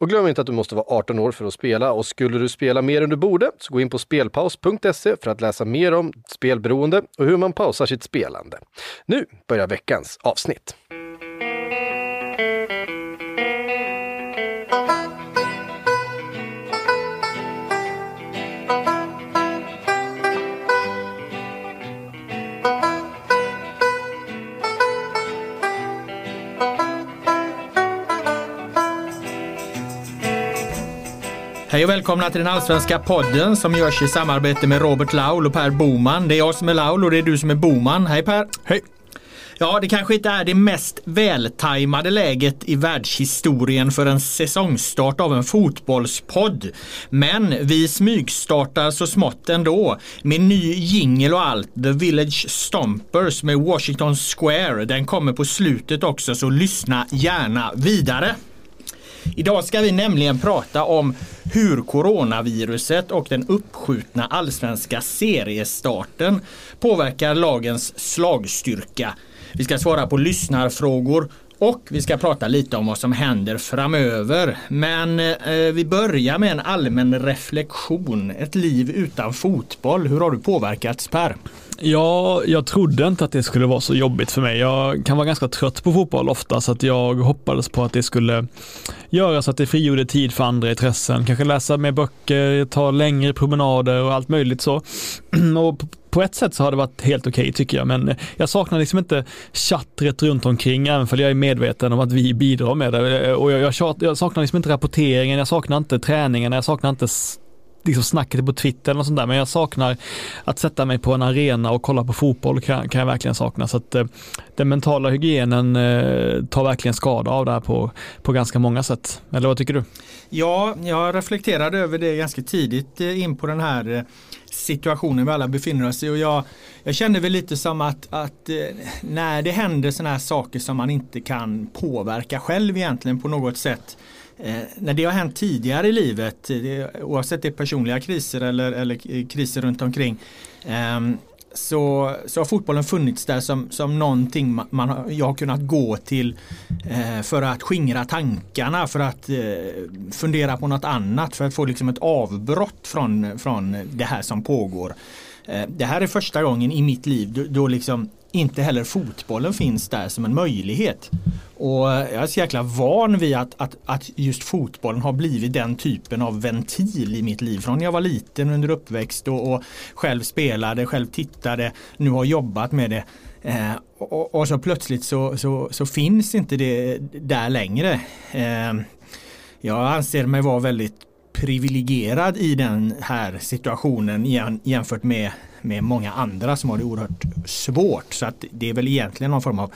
Och glöm inte att du måste vara 18 år för att spela och skulle du spela mer än du borde så gå in på spelpaus.se för att läsa mer om spelberoende och hur man pausar sitt spelande. Nu börjar veckans avsnitt. Hej och välkomna till den allsvenska podden som görs i samarbete med Robert Laul och Per Boman. Det är jag som är Laul och det är du som är Boman. Hej Per! Hej! Ja, det kanske inte är det mest vältajmade läget i världshistorien för en säsongstart av en fotbollspodd. Men vi smygstartar så smått ändå med ny jingel och allt. The Village Stompers med Washington Square. Den kommer på slutet också så lyssna gärna vidare. Idag ska vi nämligen prata om hur coronaviruset och den uppskjutna allsvenska seriestarten påverkar lagens slagstyrka. Vi ska svara på lyssnarfrågor och vi ska prata lite om vad som händer framöver. Men eh, vi börjar med en allmän reflektion. Ett liv utan fotboll. Hur har du påverkats Per? Ja, jag trodde inte att det skulle vara så jobbigt för mig. Jag kan vara ganska trött på fotboll ofta så att jag hoppades på att det skulle göra så att det frigjorde tid för andra intressen. Kanske läsa mer böcker, ta längre promenader och allt möjligt så. Och på ett sätt så har det varit helt okej okay, tycker jag, men jag saknar liksom inte chattret runt omkring, även för jag är medveten om att vi bidrar med det. Och jag, jag, jag saknar liksom inte rapporteringen, jag saknar inte träningen, jag saknar inte liksom snacket på Twitter och sånt där, men jag saknar att sätta mig på en arena och kolla på fotboll kan, kan jag verkligen sakna. Så att eh, den mentala hygienen eh, tar verkligen skada av det här på, på ganska många sätt. Eller vad tycker du? Ja, jag reflekterade över det ganska tidigt eh, in på den här eh, situationen vi alla befinner oss i och jag, jag kände väl lite som att, att eh, när det händer sådana här saker som man inte kan påverka själv egentligen på något sätt Eh, när det har hänt tidigare i livet, eh, det, oavsett det är personliga kriser eller, eller eh, kriser runt omkring, eh, så, så har fotbollen funnits där som, som någonting man, man jag har kunnat gå till eh, för att skingra tankarna, för att eh, fundera på något annat, för att få liksom ett avbrott från, från det här som pågår. Eh, det här är första gången i mitt liv då, då liksom inte heller fotbollen finns där som en möjlighet. Och jag är så jäkla van vid att, att, att just fotbollen har blivit den typen av ventil i mitt liv. Från när jag var liten under uppväxt och, och själv spelade, själv tittade, nu har jobbat med det. Eh, och, och, så plötsligt så, så, så, finns inte det där längre. Eh, jag anser mig vara väldigt privilegierad i den här situationen jämfört med, med många andra som har det oerhört svårt. Så att det är väl egentligen någon form av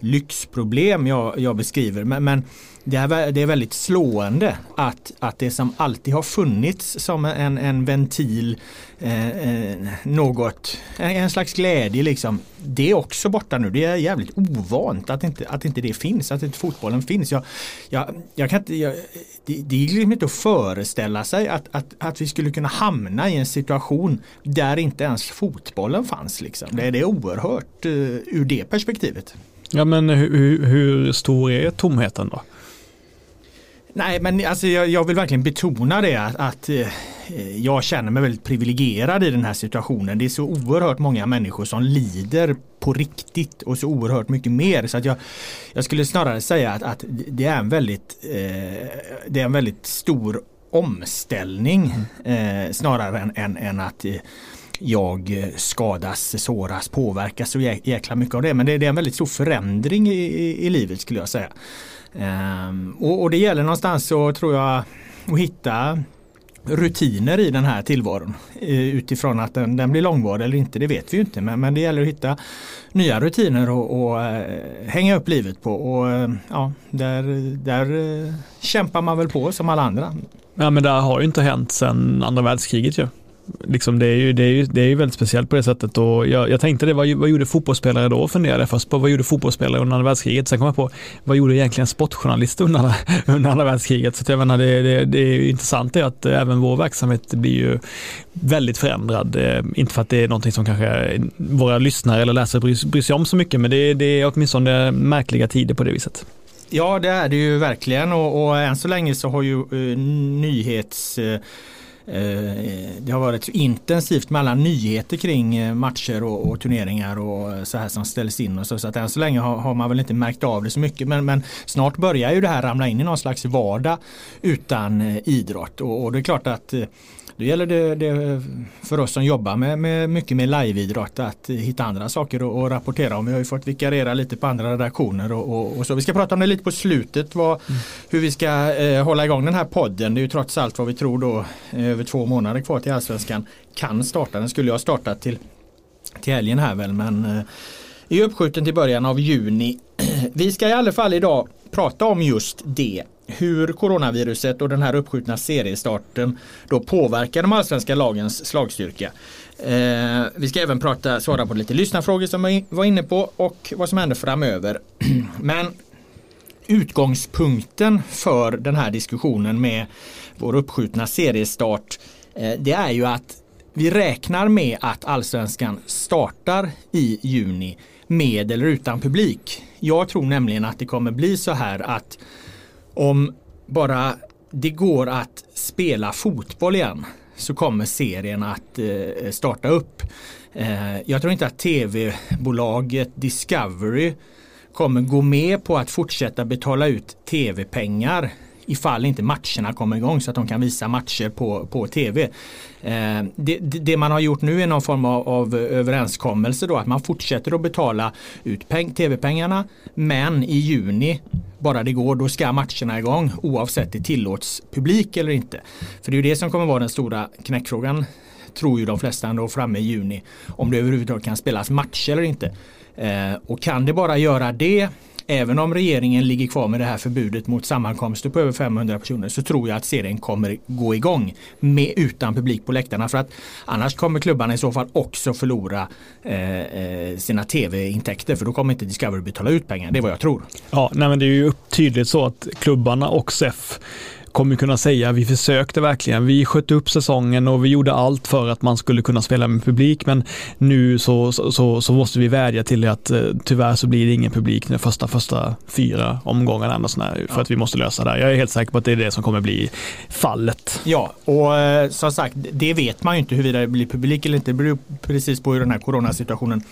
lyxproblem jag, jag beskriver. Men, men det, är, det är väldigt slående att, att det som alltid har funnits som en, en ventil, eh, eh, något, en, en, slags glädje liksom. Det är också borta nu. Det är jävligt ovant att inte, att inte det finns, att inte fotbollen finns. Jag, jag, jag kan inte, jag, det, det är liksom inte att föreställa sig att, att, att vi skulle kunna hamna i en situation där inte ens fotbollen fanns. Liksom. Det, det är oerhört uh, ur det perspektivet. Ja men hur, hur stor är tomheten då? Nej men alltså jag, jag, vill verkligen betona det att, att eh, jag känner mig väldigt privilegierad i den här situationen. Det är så oerhört många människor som lider på riktigt och så oerhört mycket mer. Så att jag, jag skulle snarare säga att, att det, är en väldigt, eh, det är en väldigt stor omställning eh, snarare än, än, än att eh, jag eh, skadas, såras, påverkas så jäkla mycket av det. Men det, är en väldigt stor förändring i, i, i livet skulle jag säga. Ehm, och, och, det gäller någonstans så tror jag att hitta rutiner i den här tillvaron. Eh, utifrån att den, den blir långvarig eller inte, det vet vi ju inte. Men, men det gäller att hitta nya rutiner och, och eh, hänga upp livet på. Och ja, där, där kämpar man väl på som alla andra. Ja men det har ju inte hänt sedan andra världskriget ju liksom det, är ju, det, är ju, det är ju väldigt speciellt på det sättet och jag, jag tänkte det, vad, vad gjorde fotbollsspelare då? Funderade jag först på vad gjorde fotbollsspelare under andra världskriget? Sen kom jag på, vad gjorde egentligen sportjournalister under, under andra världskriget? Så jag menar, det, det, det är intressant är att eh, även vår verksamhet blir ju väldigt förändrad. Eh, inte för att det är någonting som kanske våra lyssnare eller läsare bryr, bryr sig om så mycket, men det, det är åtminstone märkliga tider på det viset. Ja, det är det ju verkligen och, och än så länge så har ju uh, nyhets uh, Eh, det har varit intensivt med alla nyheter kring eh, matcher och, och, turneringar och så här som ställs in och så. Så att än så länge har, har, man väl inte märkt av det så mycket. Men, men, snart börjar ju det här ramla in i någon slags vardag utan eh, idrott. Och, och det är klart att då gäller det, det, för oss som jobbar med, med mycket med liveidrott att hitta andra saker att rapportera om. Vi har ju fått vikariera lite på andra redaktioner och, och, och, så. Vi ska prata om det lite på slutet, vad, mm. hur vi ska eh, hålla igång den här podden. Det är ju trots allt vad vi tror då eh, över två månader kvar till Allsvenskan kan starta. Den skulle ha startat till, till helgen här väl men eh, är uppskjuten till början av juni. Vi ska i alla fall idag prata om just det hur coronaviruset och den här uppskjutna seriestarten då påverkar de allsvenska lagens slagstyrka. Eh, vi ska även prata, svara på lite lyssnarfrågor som vi var inne på och vad som händer framöver. Men utgångspunkten för den här diskussionen med vår uppskjutna seriestart eh, det är ju att vi räknar med att allsvenskan startar i juni med eller utan publik. Jag tror nämligen att det kommer bli så här att om bara det går att spela fotboll igen så kommer serien att eh, starta upp. Eh, jag tror inte att tv-bolaget Discovery kommer gå med på att fortsätta betala ut tv-pengar ifall inte matcherna kommer igång så att de kan visa matcher på, på tv. Eh, det, det, man har gjort nu är någon form av, av överenskommelse då att man fortsätter att betala ut tv-pengarna men i juni bara det går, då ska matcherna igång oavsett det tillåts publik eller inte. För det är ju det som kommer vara den stora knäckfrågan tror ju de flesta ändå framme i juni. Om det överhuvudtaget kan spelas matcher eller inte. Eh, och kan det bara göra det även om regeringen ligger kvar med det här förbudet mot sammankomster på över 500 personer så tror jag att serien kommer gå igång med, utan publik på läktarna. För att annars kommer klubbarna i så fall också förlora eh, eh, sina tv-intäkter för då kommer inte Discovery betala ut pengar. Det är vad jag tror. Ja, nej men det är ju tydligt så att klubbarna och SEF kommer kunna säga vi försökte verkligen. Vi sköt upp säsongen och vi gjorde allt för att man skulle kunna spela med publik men nu så, så, så måste vi vädja till att eh, tyvärr så blir det ingen publik de första, första fyra omgångarna för ja. att vi måste lösa det. Jag är helt säker på att det är det som kommer bli fallet. Ja, och eh, som sagt, det vet man ju inte huruvida det blir publik eller inte. Det beror precis på hur den här coronasituationen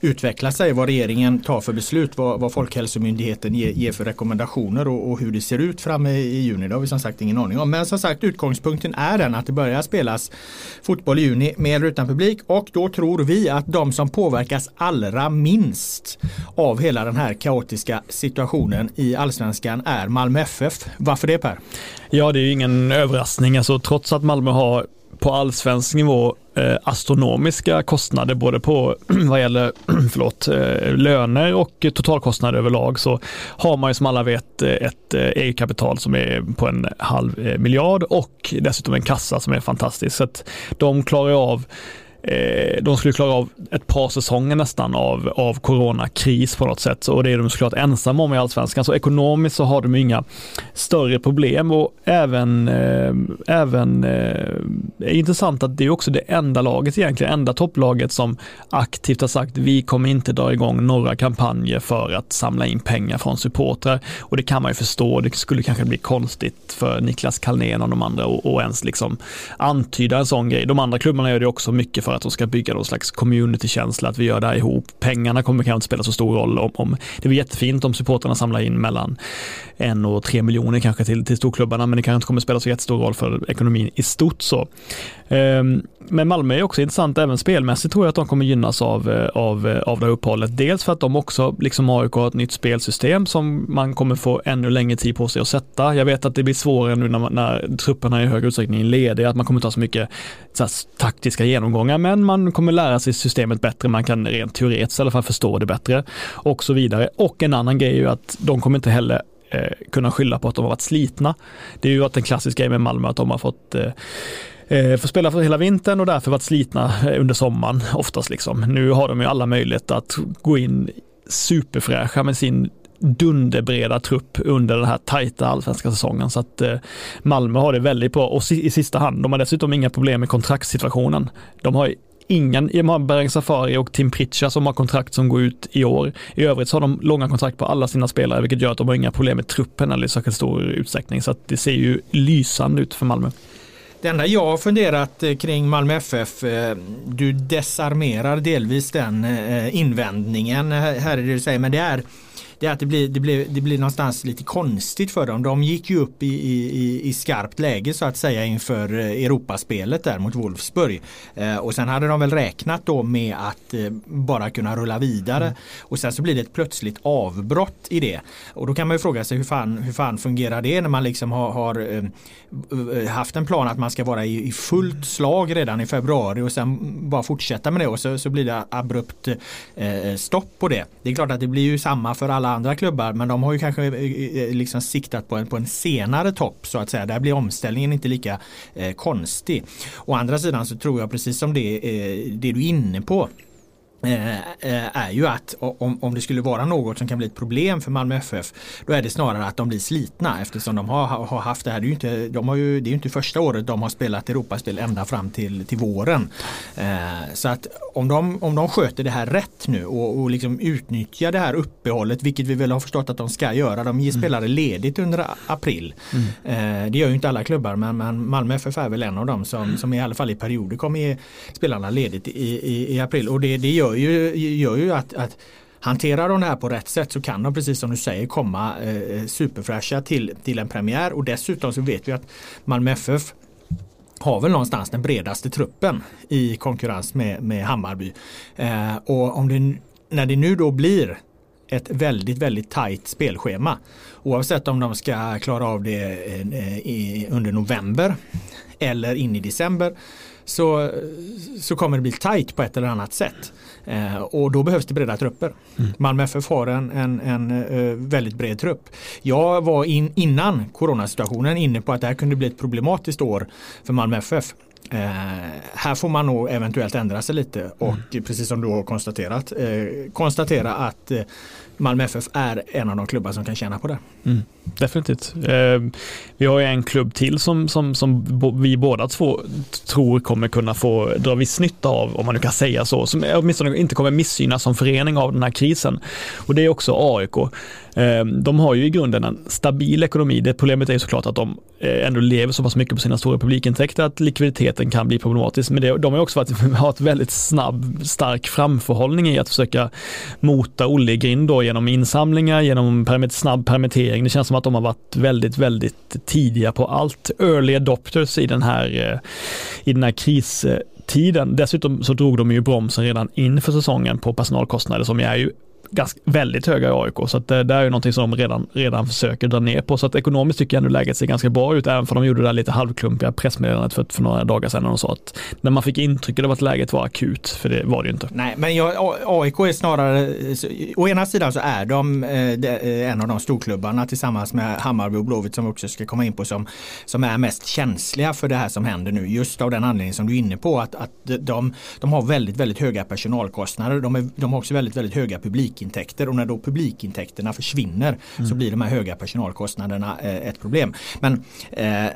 utvecklar sig, vad regeringen tar för beslut, vad, vad Folkhälsomyndigheten ger, ger för rekommendationer och, och, hur det ser ut framme i juni. Det har vi som sagt ingen aning om. Men som sagt utgångspunkten är den att det börjar spelas fotboll i juni med eller utan publik och då tror vi att de som påverkas allra minst av hela den här kaotiska situationen i allsvenskan är Malmö FF. Varför det Per? Ja, det är ju ingen överraskning. Alltså, trots att Malmö har på allsvensk nivå eh, astronomiska kostnader både på vad gäller förlåt, eh, löner och totalkostnader överlag så har man ju som alla vet eh, ett eh, eget kapital som är på en halv eh, miljard och dessutom en kassa som är fantastisk. Så att de klarar av Eh, de skulle klara av ett par säsonger nästan av, av coronakris på något sätt och det är de såklart ensamma om i allsvenskan. Så ekonomiskt så har de inga större problem och även, eh, även eh, är intressant att det är också det enda laget egentligen, enda topplaget som aktivt har sagt vi kommer inte dra igång några kampanjer för att samla in pengar från supportrar och det kan man ju förstå. Det skulle kanske bli konstigt för Niklas Kalnén och de andra och, ens liksom antyda en sån grej. De andra klubbarna gör det också mycket för att de ska bygga någon slags communitykänsla, att vi gör det här ihop. Pengarna kommer kanske inte spela så stor roll. Om, om, det blir jättefint om supporterna samlar in mellan en och tre miljoner kanske till, till storklubbarna, men det kanske inte kommer spela så jättestor roll för ekonomin i stort. så. Ehm, men Malmö är också intressant, även spelmässigt tror jag att de kommer gynnas av, eh, av, eh, av det här uppehållet. Dels för att de också, liksom AIK, har ett nytt spelsystem som man kommer få ännu längre tid på sig att sätta. Jag vet att det blir svårare nu när, när trupperna i hög utsträckning är lediga, att man kommer ta så mycket så här, taktiska genomgångar, men man kommer lära sig systemet bättre, man kan rent teoretiskt i alla fall förstå det bättre och så vidare. Och en annan grej är ju att de kommer inte heller eh, kunna skylla på att de har varit slitna. Det är ju att en klassisk grej med Malmö att de har fått eh, Eh, får spela för hela vintern och därför varit slitna eh, under sommaren oftast. Liksom. Nu har de ju alla möjlighet att gå in superfräscha med sin dunderbreda trupp under den här tajta allsvenska säsongen. Så att eh, Malmö har det väldigt bra och i sista hand, de har dessutom inga problem med kontraktssituationen. De har ingen, de har Bereng Safari och Tim Pritcha som har kontrakt som går ut i år. I övrigt så har de långa kontrakt på alla sina spelare, vilket gör att de har inga problem med truppen eller i särskilt stor utsträckning. Så att det ser ju lysande ut för Malmö. Det enda jag har funderat eh, kring Malmö FF, eh, du desarmerar delvis den eh, invändningen här i det du säger, men det är det är att det blir, det, blir, det blir någonstans lite konstigt för dem. De gick ju upp i, i, i skarpt läge så att säga inför Europaspelet där mot Wolfsburg. Eh, och sen hade de väl räknat då med att eh, bara kunna rulla vidare. Mm. Och sen så blir det ett plötsligt avbrott i det. Och då kan man ju fråga sig hur fan, hur fan fungerar det när man liksom har, har eh, haft en plan att man ska vara i, i, fullt slag redan i februari och sen bara fortsätta med det och så, så blir det abrupt eh, stopp på det. Det är klart att det blir ju samma för alla alla andra klubbar men de har ju kanske eh, eh, eh, liksom siktat på en, på en senare topp så att säga. Där blir omställningen inte lika eh, konstig. Å andra sidan så tror jag precis som det, eh, det du är inne på är ju att om, om det skulle vara något som kan bli ett problem för Malmö FF då är det snarare att de blir slitna eftersom de har, har haft det här. Det är, ju inte, de har ju, det är inte första året de har spelat Europaspel ända fram till, till våren. Eh, så att om de, om de sköter det här rätt nu och, och liksom utnyttjar det här uppehållet vilket vi väl har förstått att de ska göra. De ger mm. spelare ledigt under april. Mm. det gör ju inte alla klubbar men, men Malmö FF är väl en av dem som, som i alla fall i perioder kommer ge spelarna ledigt i, i, i april och det, det gör gör ju, gör ju att, att Hanterar de det här på rätt sätt så kan de precis som du säger komma eh, superfräscha till, till en premiär och dessutom så vet vi att Malmö FF har väl någonstans den bredaste truppen i konkurrens med, med Hammarby. Eh, och om det, när det nu då blir ett väldigt, väldigt tajt spelschema. Oavsett om de ska klara av det eh, i, under november eller in i december så, så kommer det bli tajt på ett eller annat sätt. Eh, och då behövs det breda trupper. Mm. Malmö FF har en, en, en uh, väldigt bred trupp. Jag var in, innan coronasituationen inne på att det här kunde bli ett problematiskt år för Malmö FF. Eh, här får man nog eventuellt ändra sig lite och mm. precis som du har konstaterat eh, konstatera att eh, Malmö FF är en av de klubbar som kan tjäna på det. Mm, definitivt. Eh, vi har ju en klubb till som, som, som vi båda två tror kommer kunna få dra viss nytta av, om man nu kan säga så, som åtminstone inte kommer missgynnas som förening av den här krisen. Och det är också AIK. Eh, de har ju i grunden en stabil ekonomi. Det problemet är ju såklart att de eh, ändå lever så pass mycket på sina stora publikintäkter att likviditeten kan bli problematisk. Men det, de har också varit, har ett väldigt snabb, stark framförhållning i att försöka mota Olle i grind då genom insamlingar, genom permit, snabb permittering. Det känns som att de har varit väldigt, väldigt tidiga på allt. Early adopters i den här, eh, i den här kristiden. Dessutom så drog de ju bromsen redan inför säsongen på personalkostnader som är ju ganska, väldigt höga i AIK, så att eh, det, det är ju någonting som de redan, redan försöker dra ner på. Så att ekonomiskt tycker jag ändå läget ser ganska bra ut, även för de gjorde det där lite halvklumpiga pressmeddelandet för, för några dagar sedan. Och de sa att när man fick intrycket av att läget var akut, för det var det ju inte. Nej, men jag, AIK är snarare, å ena sidan så är de eh, eh, en av de storklubbarna tillsammans med Hammarby och Blåvitt som vi också ska komma in på som, som är mest känsliga för det här som händer nu. Just av den anledningen som du är inne på att, att de, de har väldigt, väldigt höga personalkostnader. De, är, de har också väldigt, väldigt höga publik publikintäkter och när då publikintäkterna försvinner mm. så blir de här höga personalkostnaderna eh, ett problem. Men eh,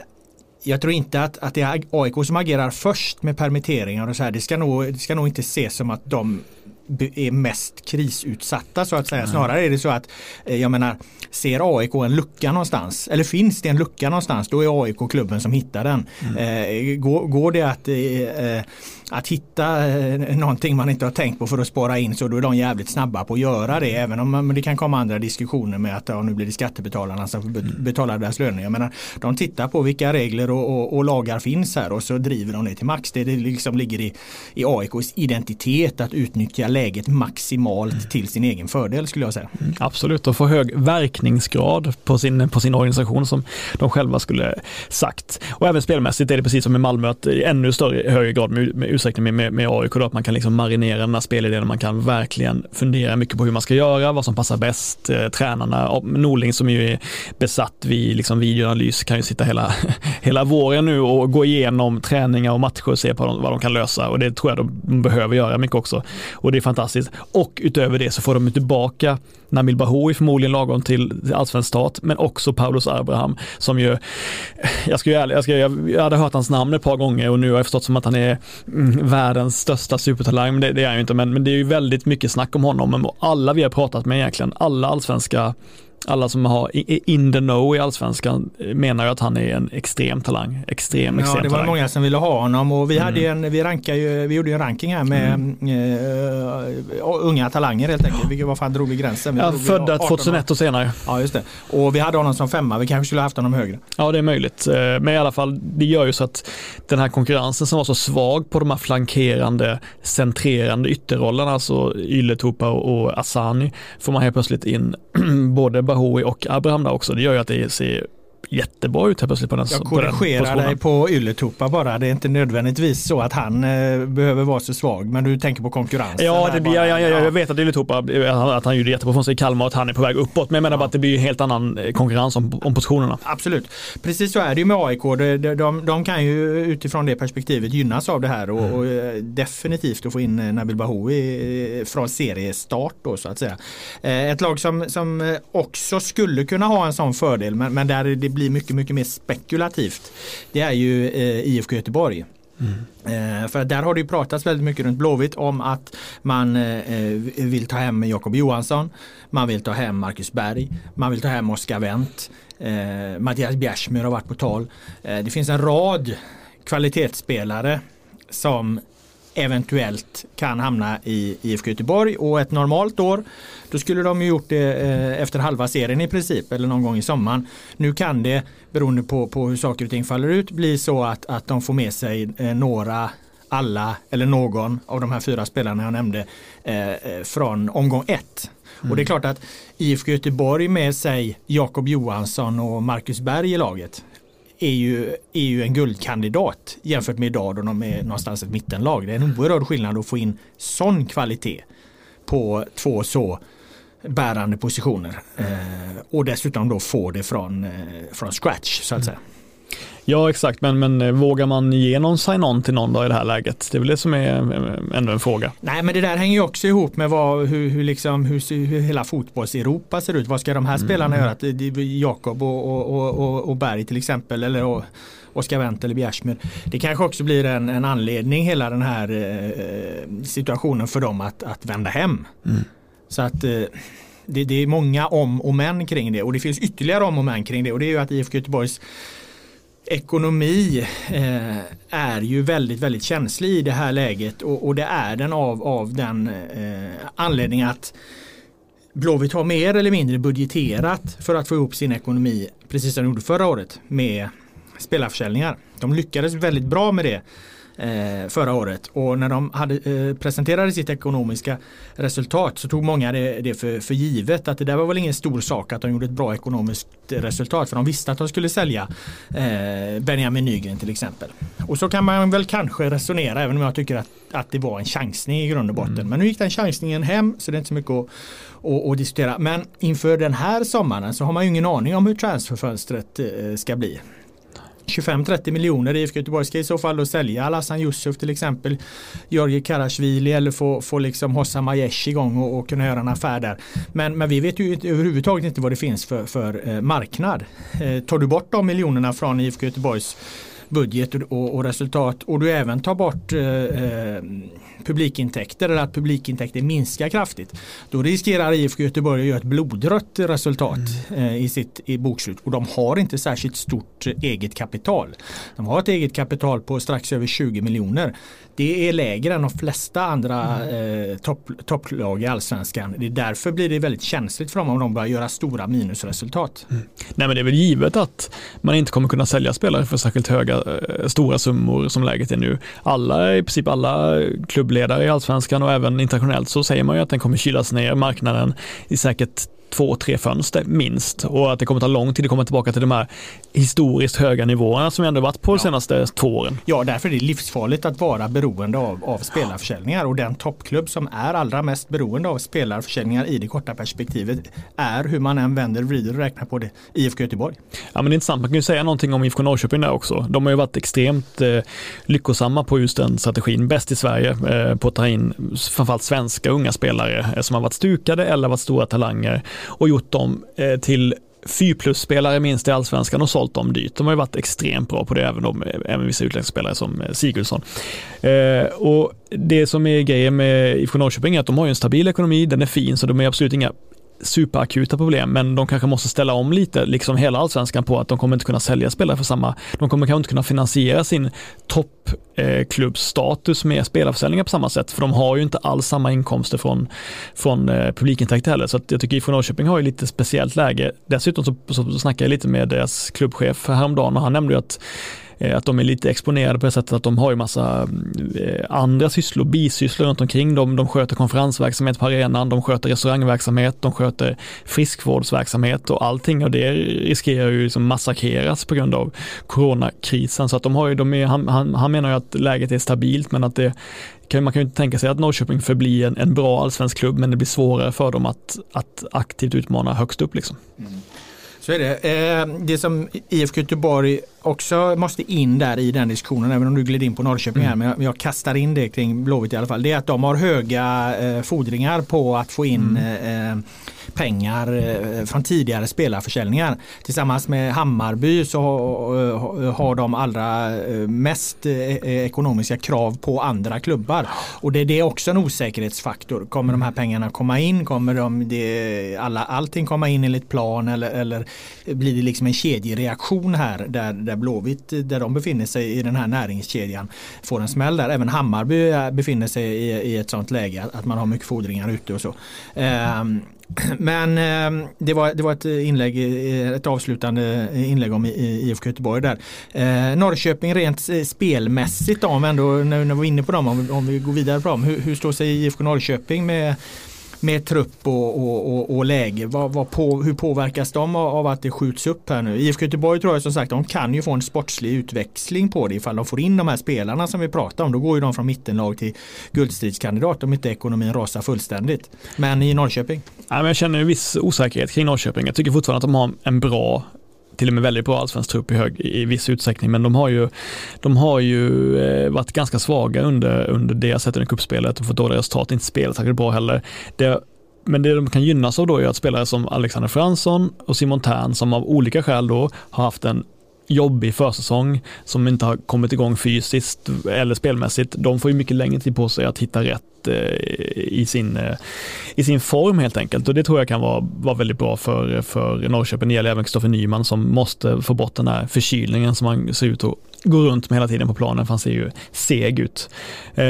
jag tror inte att, att det är AIK som agerar först med permitteringar och så här. Det ska nog, det ska nog inte ses som att de är mest krisutsatta så att säga. Snarare är det så att eh, jag menar ser AIK en lucka någonstans eller finns det en lucka någonstans då är AIK klubben som hittar den. Mm. Eh, går, går, det att eh, att hitta eh, någonting man inte har tänkt på för att spara in så då är de jävligt snabba på att göra det. Även om det kan komma andra diskussioner med att ja, nu blir det skattebetalarna som mm. betalar deras löner. Jag menar, de tittar på vilka regler och, och, och, lagar finns här och så driver de det till max. Det, det liksom ligger i, i AIKs identitet att utnyttja läget maximalt mm. till sin egen fördel skulle jag säga. Mm, absolut och få hög täckningsgrad på sin, på sin organisation som de själva skulle sagt. Och även spelmässigt är det precis som i Malmö att i ännu större högre grad med, med utsträckning med, med, med AIK då, att man kan liksom marinera den här spelidén och man kan verkligen fundera mycket på hur man ska göra, vad som passar bäst. Eh, tränarna, Norling som ju är besatt vid liksom videoanalys kan ju sitta hela, hela våren nu och gå igenom träningar och matcher och se på vad de kan lösa och det tror jag de behöver göra mycket också. Och det är fantastiskt. Och utöver det så får de tillbaka Nabil Bahoui förmodligen lagom till allsvensk start, men också Paulus Abraham som ju, jag ska ju ärlig, jag, ska, jag hade hört hans namn ett par gånger och nu har jag förstått som att han är mm, världens största supertalang, men det, det är han ju inte, men, men det är ju väldigt mycket snack om honom, alla vi har pratat med egentligen, alla allsvenska alla som har in the know i allsvenskan menar ju att han är en extrem talang. Extrem, extrem ja, det var talang. många som ville ha honom och vi, hade mm. en, vi, rankade ju, vi gjorde en ranking här med mm. uh, unga talanger helt enkelt. Vilket, vad fan drog vi gränsen? Vi ja, födda 2001 och senare. Ja, just det. Och vi hade honom som femma. Vi kanske skulle haft honom högre. Ja, det är möjligt. Eh, men i alla fall, det gör ju så att den här konkurrensen som var så svag på de här flankerande, centrerande ytterrollerna, alltså Ylätupa och Asani, får man helt plötsligt in både Bahoui och Abraham där också. Det gör ju att det ser jättebra ut här plötsligt på den Jag korrigerar dig på Ylletupa bara. Det är inte nödvändigtvis så att han eh, behöver vara så svag. Men du tänker på konkurrensen. Ja, det blir, ja, ja, jag vet att Ylletupa, att han gjorde jättebra från sig i Kalmar och att han är på väg uppåt. Men jag menar bara att det blir en helt annan eh, konkurrens om, om positionerna. Absolut. Precis så är det ju med AIK. De, de, de kan ju utifrån det perspektivet gynnas av det här och, mm. och eh, definitivt att få in eh, Nabil Bahoui från seriestart då så att säga. Ett lag som, som också skulle kunna ha en sån fördel men, men där det blir mycket, mycket mer spekulativt. Det är ju eh, IFK Göteborg. Mm. för där har det ju pratats väldigt mycket runt Blåvitt om att man eh, vill ta hem Jakob Johansson. Man vill ta hem Marcus Berg. Man vill ta hem Oskar Wendt. Eh, Mattias Bjärsmyr har varit på tal. det finns en rad kvalitetsspelare som eventuellt kan hamna i IFK Göteborg och ett normalt år då skulle de gjort det eh, efter halva serien i princip eller någon gång i sommaren. Nu kan det beroende på, på hur saker och ting faller ut bli så att, att de får med sig eh, några alla eller någon av de här fyra spelarna jag nämnde eh, från omgång ett. Mm. Och det är klart att IFK Göteborg med sig Jakob Johansson och Marcus Berg i laget är ju, är ju en guldkandidat jämfört med idag då de är någonstans ett mittenlag. Det är en oerhörd skillnad att få in sån kvalitet på två så bärande positioner. Eh, och dessutom då få det från, eh, från scratch så att säga. Ja exakt, men, men eh, vågar man ge någon sign-on till någon då i det här läget? Det är väl det som är eh, ändå en fråga. Nej men det där hänger ju också ihop med vad, hur, hur, liksom, hur, hur hela fotbolls-Europa ser ut. Vad ska de här mm. spelarna göra? Jakob och, och, och, och, Berg till exempel. Eller och, Oskar Wendt eller Bjärsmyr. Det kanske också blir en, en anledning hela den här eh, situationen för dem att, att vända hem. Mm. Så att eh, det, det, är många om och men kring det och det finns ytterligare om och men kring det och det är ju att IFK Göteborgs ekonomi eh, är ju väldigt, väldigt känslig i det här läget och, och det är den av, av den eh, anledningen att Blåvitt har mer eller mindre budgeterat för att få ihop sin ekonomi precis som de gjorde förra året med spelarförsäljningar. De lyckades väldigt bra med det förra året och när de hade, eh, presenterade sitt ekonomiska resultat så tog många det, det för, för, givet att det där var väl ingen stor sak att de gjorde ett bra ekonomiskt resultat för de visste att de skulle sälja eh, Benjamin Nygren till exempel. Och så kan man väl kanske resonera även om jag tycker att, att det var en chansning i grund och botten. Mm. Men nu gick den chansningen hem så det är inte så mycket att, att, att diskutera. Men inför den här sommaren så har man ju ingen aning om hur transferfönstret eh, ska bli. 25-30 miljoner IFK Göteborg ska i så fall då sälja Alassan Yusuf till exempel Georgi Karasjvili eller få, få liksom Hossam Aiesh igång och, och kunna göra en affär där. Men, men vi vet ju inte, överhuvudtaget inte vad det finns för, för eh, marknad. Eh, tar du bort de miljonerna från IFK Göteborgs budget och, och, resultat och du även tar bort eh, eh publikintäkter eller att publikintäkter minskar kraftigt. Då riskerar IFK Göteborg att göra ett blodrött resultat mm. eh, i sitt i bokslut och de har inte särskilt stort eget kapital. De har ett eget kapital på strax över 20 miljoner. Det är lägre än de flesta andra mm. eh, topp, topplag i allsvenskan. Det är därför blir det väldigt känsligt för dem om de börjar göra stora minusresultat. Mm. Nej men det är väl givet att man inte kommer kunna sälja spelare för särskilt höga, eh, stora summor som läget är nu. Alla, i princip alla klubbledare i allsvenskan och även internationellt så säger man ju att den kommer kylas ner marknaden i säkert två, tre fönster minst och att det kommer ta lång tid att komma tillbaka till de här historiskt höga nivåerna som ändå varit på de senaste två åren. Ja, därför är det livsfarligt att vara beroende av, av spelarförsäljningar och den toppklubb som är allra mest beroende av spelarförsäljningar i det korta perspektivet är hur man än vänder, vrider och räknar på det IFK Göteborg. Ja, men det är intressant. Man kan ju säga någonting om IFK Norrköping där också. De har ju varit extremt eh, lyckosamma på just den strategin. Bäst i Sverige eh, på att ta in framförallt svenska unga spelare eh, som har varit stukade eller varit stora talanger och gjort dem eh, till 4 plus-spelare minst i allsvenskan och sålt dem dyrt. De har ju varit extremt bra på det, även, de, eh, även vissa utländska spelare som eh, Sigurdsson. Eh, och det som är grejen med IFK Norrköping är att de har en stabil ekonomi, den är fin, så de är absolut inga superakuta problem, men de kanske måste ställa om lite, liksom hela allsvenskan på att de kommer inte kunna sälja spelare för samma, de kommer kanske inte kunna finansiera sin toppklubbsstatus eh, med spelarförsäljningar på samma sätt, för de har ju inte alls samma inkomster från, från eh, publikintäkter heller, så att jag tycker IFK Norrköping har ju lite speciellt läge. Dessutom så, så, så snackade jag lite med deras klubbchef häromdagen och han nämnde ju att Eh, att de är lite exponerade på det sättet att de har ju massa eh, andra sysslor, bisysslor runt omkring dem. De sköter konferensverksamhet på arenan, de sköter restaurangverksamhet, de sköter friskvårdsverksamhet och allting och det riskerar ju liksom massakreras på grund av coronakrisen. Så att de har ju, de är, han, han, han menar ju att läget är stabilt men att det man kan ju inte tänka sig att Norrköping förblir en, en bra allsvensk klubb men det blir svårare för dem att, att aktivt utmana högst upp. Liksom. Mm. Så är det. Eh, det som IFK Göteborg också måste in där i den diskussionen, även om du gled in på Norrköping här, mm. men jag, kastar in det kring Blåvitt i alla fall. Det är att de har höga eh, fordringar på att få in mm. eh, pengar eh, från tidigare spelarförsäljningar. Tillsammans med Hammarby så har de allra eh, mest eh, ekonomiska krav på andra klubbar. Och det, det är också en osäkerhetsfaktor. Kommer de här pengarna komma in? Kommer de, det, alla, allting komma in enligt plan eller, eller blir det liksom en kedjereaktion här där, där Blåvitt, där de befinner sig i den här näringskedjan, får en smäll där. Även Hammarby eh, befinner sig i, i ett sånt läge att man har mycket fordringar ute och så. Um, men eh, det, var, det var ett inlägg, eh, ett avslutande inlägg om IFK Göteborg där. Eh, Norrköping rent eh, spelmässigt om ändå, när, när vi var inne på dem, om, om vi går vidare på dem. Hur, hur står sig IFK Norrköping med med trupp och, och, och, och läge. Vad, vad på, hur påverkas de av, att det skjuts upp här nu? IFK Göteborg tror jag som sagt de kan ju få en sportslig utväxling på det ifall de får in de här spelarna som vi pratar om. Då går ju de från mittenlag till guldstridskandidat om inte ekonomin rasar fullständigt. Men i Norrköping? Ja, men jag känner en viss osäkerhet kring Norrköping. Jag tycker fortfarande att de har en bra till och med väldigt bra allsvensk trupp i, hög, i viss utsträckning, men de har ju, de har ju eh, varit ganska svaga under, under det sett under kuppspelet och fått dåliga resultat, inte spelat särskilt bra heller. Det, men det de kan gynnas av då är att spelare som Alexander Fransson och Simon Tern som av olika skäl då har haft en jobbig försäsong som inte har kommit igång fysiskt eller spelmässigt, de får ju mycket längre tid på sig att hitta rätt Eh, i sin, eh, i sin form helt enkelt. Och det tror jag kan vara, vara väldigt bra för, för Norrköping. Det gäller även Kristoffer Nyman som måste få bort den här förkylningen som han ser ut att gå runt med hela tiden på planen för han ser ju seg ut. Eh,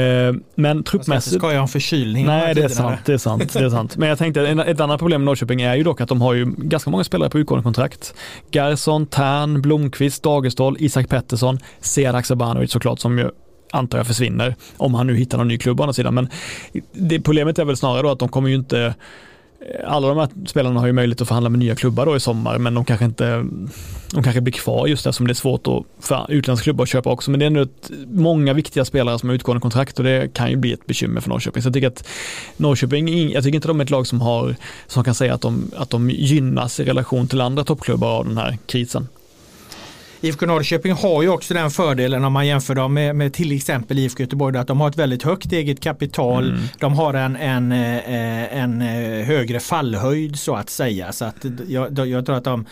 men truppmässigt... Ska jag ha en förkylning? Nej, det är sant. Det är sant, det är sant. Men jag tänkte ett annat problem med Norrköping är ju dock att de har ju ganska många spelare på utgående kontrakt. Gerson, Tern, Blomqvist, Dagestål, Isak Pettersson, Sead Haksabanovic såklart som ju antar jag försvinner. Om han nu hittar någon ny klubb å andra sidan. Men det, problemet är väl snarare då att de kommer ju inte eh, alla de här spelarna har ju möjlighet att förhandla med nya klubbar då i sommar, men de kanske inte de kanske blir kvar just eftersom det är svårt att, för utländska klubbar att köpa också. Men det är ändå ett, många viktiga spelare som har utgående kontrakt och det kan ju bli ett bekymmer för Norrköping. Så jag tycker att Norrköping, jag tycker inte de är ett lag som har, som kan säga att de, att de gynnas i relation till andra toppklubbar av den här krisen. IFK Norrköping har ju också den fördelen om man jämför dem med, med till exempel IFK Göteborg att de har ett väldigt högt eget kapital. Mm. De har en, en, eh, en, en eh, högre fallhöjd så att säga. Så att jag, jag tror att de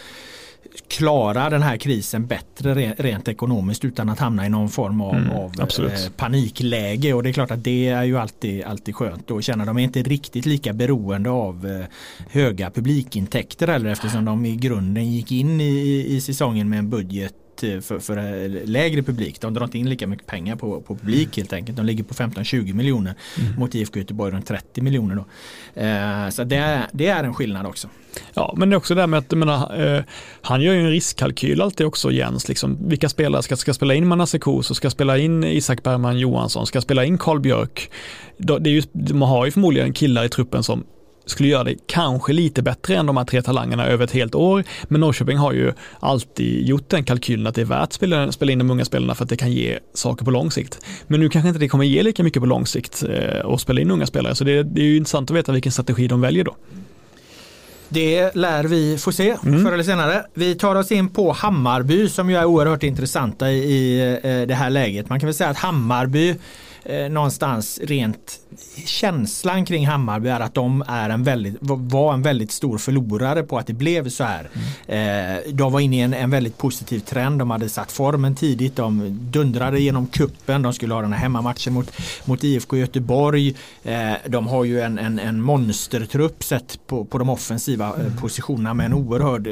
klara den här krisen bättre rent ekonomiskt utan att hamna i någon form av, mm, av eh, panikläge. Och det är klart att det är ju alltid, alltid skönt att känna. De är inte riktigt lika beroende av höga publikintäkter eller eftersom de i grunden gick in i, i säsongen med en budget för, för lägre publik. De drar inte in lika mycket pengar på, på publik helt enkelt. De ligger på 15-20 miljoner mm. mot IFK Göteborg runt 30 miljoner. Då. Eh, så det är, det är en skillnad också. Ja, men det är också det med att menar, eh, han gör ju en riskkalkyl alltid också Jens. Liksom, vilka spelare ska, ska spela in Manasse Kos och ska spela in Isak Bergman Johansson, ska spela in Karl Björk. Det är ju, man har ju förmodligen killar i truppen som skulle göra det kanske lite bättre än de här tre talangerna över ett helt år. Men Norrköping har ju alltid gjort den kalkylen att det är värt att spela, spela in de unga spelarna för att det kan ge saker på lång sikt. Men nu kanske inte det kommer ge lika mycket på lång sikt eh, att spela in unga spelare, så det, det är ju intressant att veta vilken strategi de väljer då. Det lär vi få se mm. förr eller senare. Vi tar oss in på Hammarby som ju är oerhört intressanta i eh, det här läget. Man kan väl säga att Hammarby eh, någonstans rent känslan kring Hammarby är att de är en väldigt, var en väldigt stor förlorare på att det blev så här. Mm. De var inne i en, en, väldigt positiv trend. De hade satt formen tidigt. De dundrade genom kuppen. De skulle ha den här hemmamatchen mot, mot IFK Göteborg. Eh, de har ju en, en, en monstertrupp sett på, på de offensiva eh, mm. positionerna med en oerhörd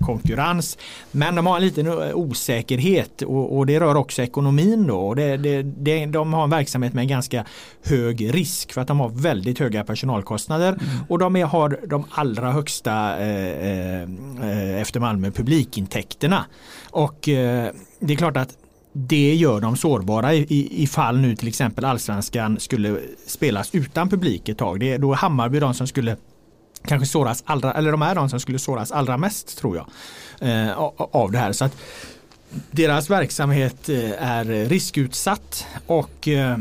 konkurrens. Men de har en liten osäkerhet och, och det rör också ekonomin då. Det, det, det, de har en verksamhet med en ganska hög risk för att de har väldigt höga personalkostnader mm. och de är, har de allra högsta eh, eh, efter Malmö publikintäkterna. Och eh, det är klart att det gör dem sårbara ifall nu till exempel allsvenskan skulle spelas utan publik ett tag. Det är då Hammarby de som skulle kanske såras allra, eller de är de som skulle såras allra mest tror jag. Eh, av det här. Så att deras verksamhet eh, är riskutsatt och eh,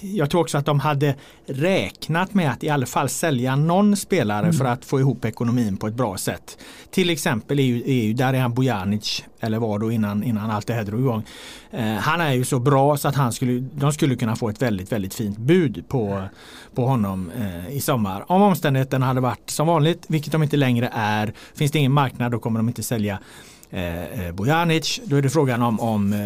jag tror också att de hade räknat med att i alla fall sälja någon spelare mm. för att få ihop ekonomin på ett bra sätt. Till exempel är ju, är ju Darijan Bojanic, eller var då innan, innan allt det här drog igång. Eh, han är ju så bra så att han skulle, de skulle kunna få ett väldigt, väldigt fint bud på, på honom eh, i sommar. Om omständigheterna hade varit som vanligt, vilket de inte längre är, finns det ingen marknad då kommer de inte sälja Bojanic. Då är det frågan om, om eh,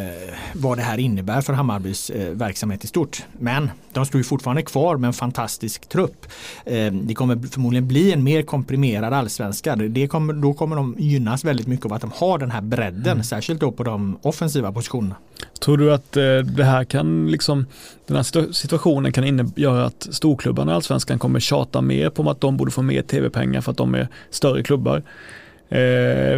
vad det här innebär för Hammarbys eh, verksamhet i stort. Men de står ju fortfarande kvar med en fantastisk trupp. Eh, det kommer förmodligen bli en mer komprimerad allsvenska. Det kommer, då kommer de gynnas väldigt mycket av att de har den här bredden, mm. särskilt då på de offensiva positionerna. Tror du att eh, det här kan, liksom, den här situationen kan göra att storklubbarna i allsvenskan kommer tjata mer på att de borde få mer tv-pengar för att de är större klubbar? Eh,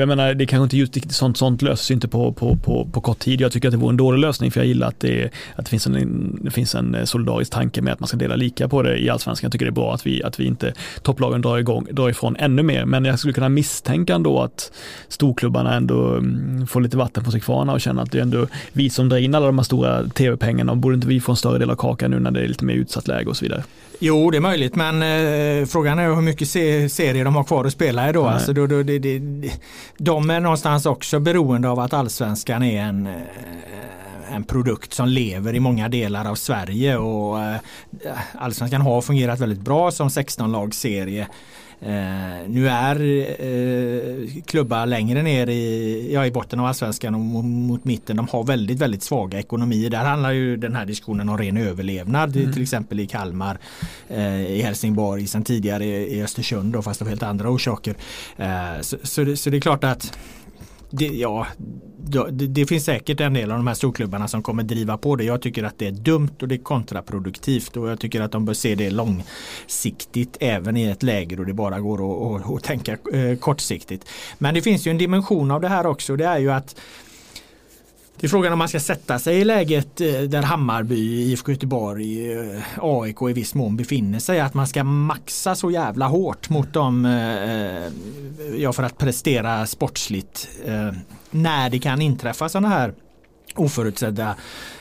jag menar, det kanske inte just sånt, sånt löses inte på, på, på, på kort tid. Jag tycker att det vore en dålig lösning för jag gillar att det, att det, finns, en, det finns en eh, solidarisk tanke med att man ska dela lika på det i allsvenskan. Jag tycker det är bra att vi, att vi inte topplagen drar, igång, drar ifrån ännu mer. Men jag skulle kunna misstänka ändå att storklubbarna ändå mm, får lite vatten på sig kvarna och känner att det är ändå vi som drar in alla de här stora tv-pengarna och borde inte vi få en större del av kakan nu när det är lite mer utsatt läge och så vidare. Jo, det är möjligt, men eh, frågan är hur mycket se serier de har kvar att spela i då. Alltså, då, då det, det, de är någonstans också beroende av att allsvenskan är en eh, en produkt som lever i många delar av Sverige och eh, Allsvenskan har fungerat väldigt bra som 16-lagsserie. Eh, nu är eh, klubbar längre ner i, ja, i botten av allsvenskan och mot, mot, mitten. De har väldigt, väldigt svaga ekonomier. Där handlar ju den här diskussionen om ren överlevnad. Mm. Till exempel i Kalmar, eh, i Helsingborg, sen tidigare i, i Östersund då, fast av helt andra orsaker. Eh, så, så, så det är klart att det, ja, det, det, finns säkert en del av de här storklubbarna som kommer driva på det. Jag tycker att det är dumt och det är kontraproduktivt och jag tycker att de bör se det långsiktigt även i ett läge då det bara går att, att, att tänka eh, kortsiktigt. Men det finns ju en dimension av det här också. Det är ju att det är frågan om man ska sätta sig i läget eh, där Hammarby, IFK Göteborg, eh, AIK i viss mån befinner sig. Att man ska maxa så jävla hårt mot dem eh, ja, för att prestera sportsligt. När det kan inträffa sådana här oförutsedda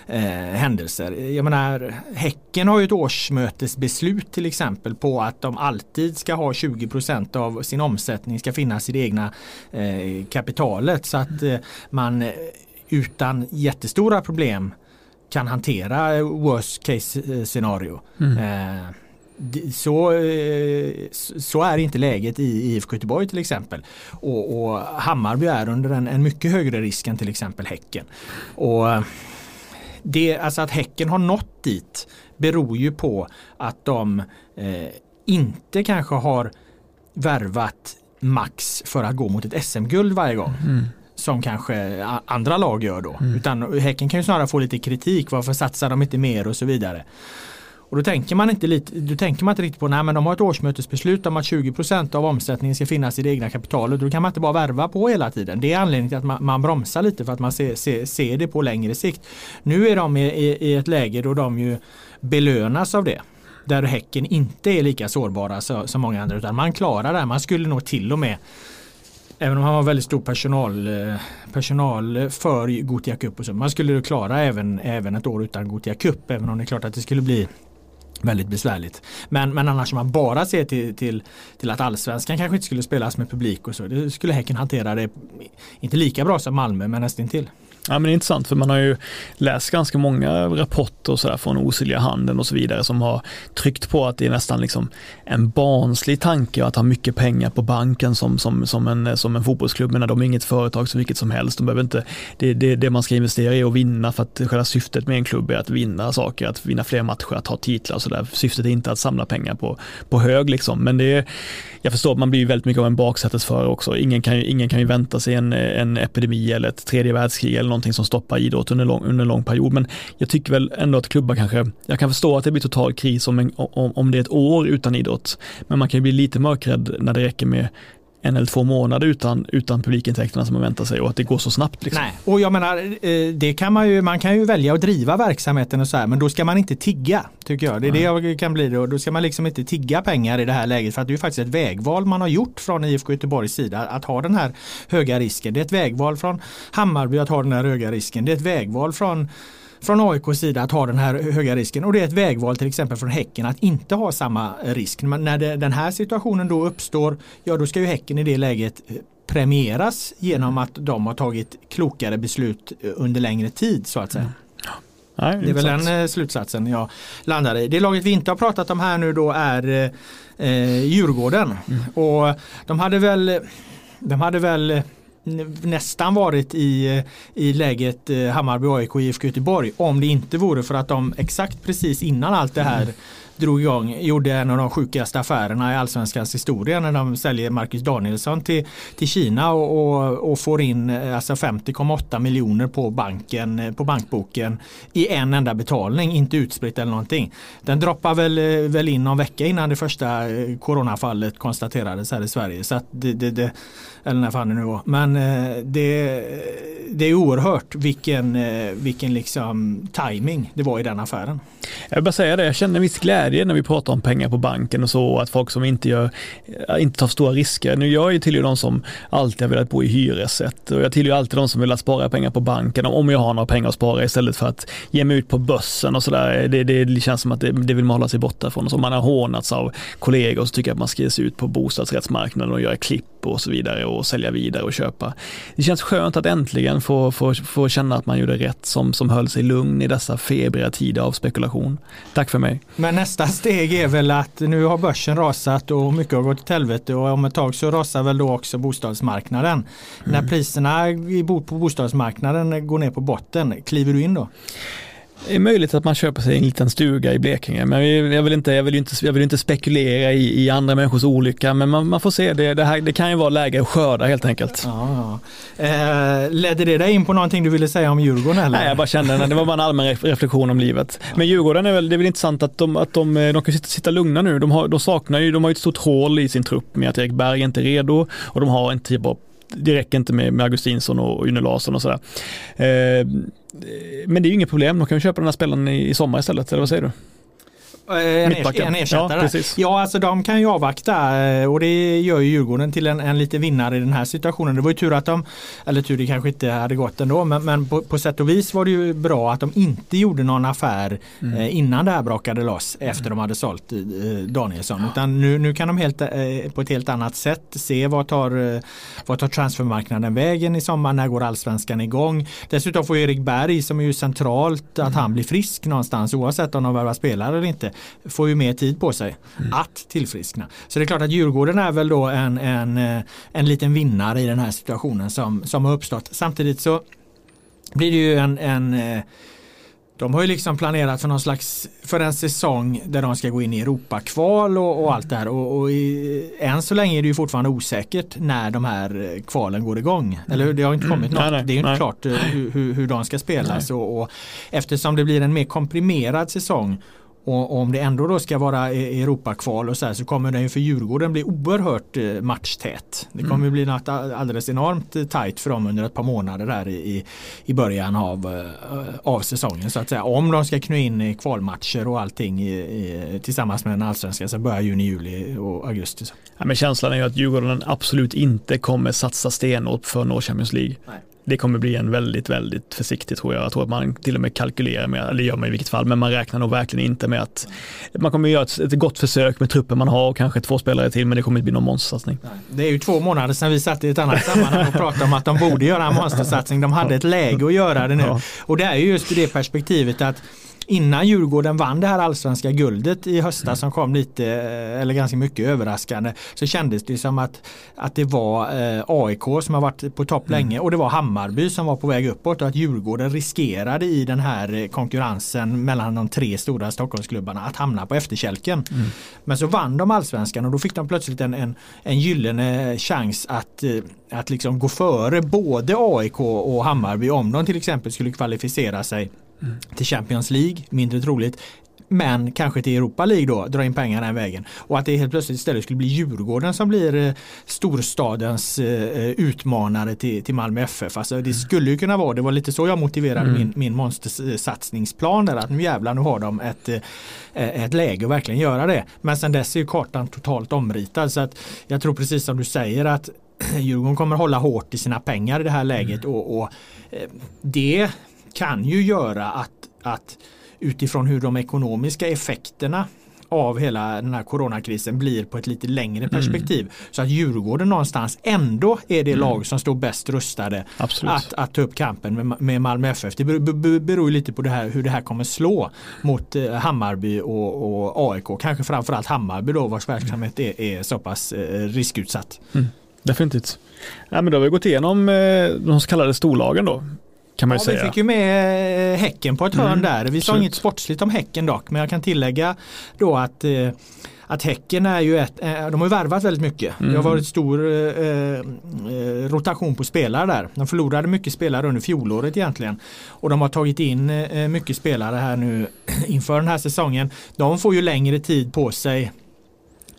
eh, händelser. Jag menar Häcken har ju ett årsmötesbeslut till exempel på att de alltid ska ha 20% av sin omsättning ska finnas i det egna eh, kapitalet så att eh, man utan jättestora problem kan hantera worst case scenario. Mm. Eh, så, eh, så är inte läget i IFK Göteborg till exempel. Och, och Hammarby är under en, en, mycket högre risk än till exempel Häcken. Och det, alltså att Häcken har nått dit beror ju på att de eh, inte kanske har värvat max för att gå mot ett SM-guld varje gång. Mm. Som kanske andra lag gör då. Mm. Utan Häcken kan ju snarare få lite kritik. Varför satsar de inte mer och så vidare. Och då tänker man inte, lite, då tänker man inte riktigt på nej men de har ett årsmötesbeslut om att 20% av omsättningen ska finnas i det egna kapitalet. Då kan man inte bara värva på hela tiden. Det är anledningen till att man, man bromsar lite för att man ser, ser, ser, det på längre sikt. Nu är de i, i, i ett läge då de ju belönas av det där Häcken inte är lika sårbara så, som många andra utan man klarar det. Man skulle nog till och med Även om han var väldigt stor personal, eh, personal för Gotia Cup och så. Man skulle klara även, även ett år utan Gotia Cup. Även om det är klart att det skulle bli väldigt besvärligt. Men, men annars om man bara ser till, till, till att allsvenskan kanske inte skulle spelas med publik och så. Det skulle Häcken hantera det inte lika bra som Malmö men nästan till. Ja, men det är intressant för man har ju läst ganska många rapporter och så där från osynliga handeln och så vidare som har tryckt på att det är nästan liksom en barnslig tanke att ha mycket pengar på banken som, som, som, en, som en fotbollsklubb. Men de är inget företag som vilket som helst. De behöver inte, det, det, det man ska investera i och vinna för att själva syftet med en klubb är att vinna saker, att vinna fler matcher, att ha titlar och sådär. Syftet är inte att samla pengar på, på hög liksom. Men det är, jag förstår att man blir väldigt mycket av en baksätesförare också. Ingen kan ju, ingen kan ju vänta sig en, en epidemi eller ett tredje världskrig eller någonting som stoppar idrott under, lång, under en lång period. Men jag tycker väl ändå att klubbar kanske, jag kan förstå att det blir total kris om, en, om, om det är ett år utan idrott. Men man kan ju bli lite mörkrädd när det räcker med en eller två månader utan, utan publikintäkterna som man väntar sig och att det går så snabbt. Liksom. Nej, och jag menar, eh, det kan man ju, man kan ju välja att driva verksamheten och så här, men då ska man inte tigga, tycker jag. Det är Nej. det jag kan bli då. Då ska man liksom inte tigga pengar i det här läget, för att det är faktiskt ett vägval man har gjort från IFK Göteborgs sida, att ha den här höga risken. Det är ett vägval från Hammarby att ha den här höga risken. Det är ett vägval från från AIKs sida att ha den här höga risken och det är ett vägval till exempel från Häcken att inte ha samma risk. Men när det, den här situationen då uppstår, ja då ska ju Häcken i det läget eh, premieras genom att de har tagit klokare beslut eh, under längre tid så att säga. Mm. Nej, det är väl den eh, slutsatsen jag landar i. Det laget vi inte har pratat om här nu då är eh, Djurgården. Mm. Och de hade väl, de hade väl nästan varit i, i läget eh, Hammarby, AIK och IFK Göteborg om det inte vore för att de exakt precis innan allt det här mm drog igång, gjorde en av de sjukaste affärerna i allsvenskans historia när de säljer Marcus Danielsson till, till Kina och, och, och får in eh, alltså 50,8 miljoner på banken, eh, på bankboken i en enda betalning, inte utspritt eller någonting. Den droppar väl, väl in någon vecka innan det första coronafallet konstaterades här i Sverige. Så det, det, det eller när fan det nu var. Men eh, det, det är oerhört vilken, eh, vilken liksom timing det var i den affären. Jag vill bara säga det, jag känner en viss glädje när vi pratar om pengar på banken och så, att folk som inte, gör, eh, inte tar stora risker. Nu jag är tillhör de som alltid har velat bo i hyresrätt och jag tillhör alltid de som vill spara pengar på banken om jag har några pengar att spara istället för att ge mig ut på börsen och sådär. Det, det, känns som att det, det vill man hålla sig borta från. Och så man har hånats av kollegor och så tycker jag att man ska ge sig ut på bostadsrättsmarknaden och göra klipp och så vidare och sälja vidare och köpa. Det känns skönt att äntligen få, få, få känna att man gjorde rätt som, som höll sig lugn i dessa febriga tider av spekulation. Tack för mig. Men nästa steg är väl att nu har börsen rasat och mycket har gått åt helvete och om ett tag så rasar väl då också bostadsmarknaden. Mm. När priserna på bostadsmarknaden går ner på botten, kliver du in då? Det är möjligt att man köper sig en liten stuga i Blekinge, men jag vill inte, jag vill inte, jag vill inte spekulera i, i andra människors olycka, men man, man får se, det, det, här, det kan ju vara läge att skörda helt enkelt. Ja, ja. Eh, ledde det dig in på någonting du ville säga om Djurgården? Eller? Nej, jag bara kände det var bara en allmän reflektion om livet. Men Djurgården är väl, det är väl intressant att de, att de, de kan sitta, sitta lugna nu. De, har, de saknar ju, de har ju ett stort hål i sin trupp med att Erik Berg inte är redo och de har en typ av det räcker inte med, med Augustinsson och Une Larsson och sådär. Eh, men det är ju inget problem, de kan ju köpa den här spelaren i, i sommar istället, eller vad säger du? Eh, en, en ersättare. Ja, ja, alltså de kan ju avvakta eh, och det gör ju Djurgården till en, en liten vinnare i den här situationen. Det var ju tur att de, eller tur det kanske inte hade gått ändå, men, men på, på sätt och vis var det ju bra att de inte gjorde någon affär mm. eh, innan det här brakade loss efter mm. de hade sålt eh, Danielsson. Utan nu, nu kan de helt, eh, på ett helt annat sätt se vad tar, eh, vad tar transfermarknaden vägen i sommar, när går allsvenskan igång. Dessutom får Erik Berg som är ju centralt att mm. han blir frisk någonstans oavsett om de värvar spelare eller inte får ju mer tid på sig mm. att tillfriskna. Så det är klart att Djurgården är väl då en, en, en liten vinnare i den här situationen som, som har uppstått. Samtidigt så blir det ju en, en de har ju liksom planerat för någon slags för en säsong där de ska gå in i Europakval och, och allt det här och, och i, än så länge är det ju fortfarande osäkert när de här kvalen går igång. Eller hur? Det har inte kommit mm. något. Nej, nej, det är ju inte klart eh, hur, hur, de ska spelas och, och eftersom det blir en mer komprimerad säsong och om det ändå då ska vara e- Europakval och så här så kommer den ju för Djurgården bli oerhört eh, matchtät. Det kommer mm. bli något alldeles enormt eh, tajt för dem under ett par månader där i, i början av, eh, av säsongen så att säga. Om de ska knö in kvalmatcher och allting i, i, tillsammans med den allsvenska som börjar juni, juli och augusti. Ja, men känslan är ju att Djurgården absolut inte kommer satsa stenhårt för nå Champions League. Nej det kommer bli en väldigt, väldigt försiktig tror jag. Jag tror att man till och med kalkylerar med, eller gör man i vilket fall, men man räknar nog verkligen inte med att man kommer göra ett, ett gott försök med truppen man har och kanske två spelare till, men det kommer inte bli någon monstersatsning. Det är ju två månader sedan vi satt i ett annat sammanhang och pratade om att de borde göra en monstersatsning. De hade ett läge att göra det nu. Och det är ju just det perspektivet att innan Djurgården vann det här allsvenska guldet i höstas som kom lite eh, eller ganska mycket överraskande så kändes det som att, att det var eh, AIK som har varit på topp mm. länge och det var Hammarby som var på väg uppåt och att Djurgården riskerade i den här eh, konkurrensen mellan de tre stora Stockholmsklubbarna att hamna på efterkälken. Mm. Men så vann de allsvenskan och då fick de plötsligt en, en, en gyllene chans att, att liksom gå före både AIK och Hammarby om de till exempel skulle kvalificera sig mm. till Champions League, mindre troligt. Men kanske till Europa League då, dra in pengar den vägen. Och att det helt plötsligt istället skulle bli Djurgården som blir eh, storstadens eh, utmanare till, till Malmö FF. Alltså det mm. skulle ju kunna vara, det var lite så jag motiverade mm. min, min monstersatsningsplan där. Att nu jävlar nu har de ett, eh, ett läge att verkligen göra det. Men sen dess är kartan totalt omritad. Så att jag tror precis som du säger att Djurgården kommer hålla hårt i sina pengar i det här läget. Mm. Och, och det kan ju göra att, att utifrån hur de ekonomiska effekterna av hela den här coronakrisen blir på ett lite längre mm. perspektiv. Mm. Så att Djurgården någonstans ändå är det mm. lag som står bäst rustade att, att ta upp kampen med, med Malmö FF. Det beror lite på det här, hur det här kommer slå mot eh, Hammarby och, och, AIK. Kanske framförallt Hammarby då vars verksamhet är, är så pass eh, riskutsatt. Mm. Definitivt. Ja, men då har vi gått igenom eh, de så kallade storlagen då. Kan man ju ja, säga. Vi fick ju med eh, Häcken på ett hörn mm, där. Vi sa inget sportsligt om Häcken dock, men jag kan tillägga då att eh, att Häcken är ju ett, eh, de har värvat väldigt mycket. Mm. Det har varit stor eh, rotation på spelare där. De förlorade mycket spelare under fjolåret egentligen. Och de har tagit in mycket spelare här nu inför den här säsongen. De får ju längre tid på sig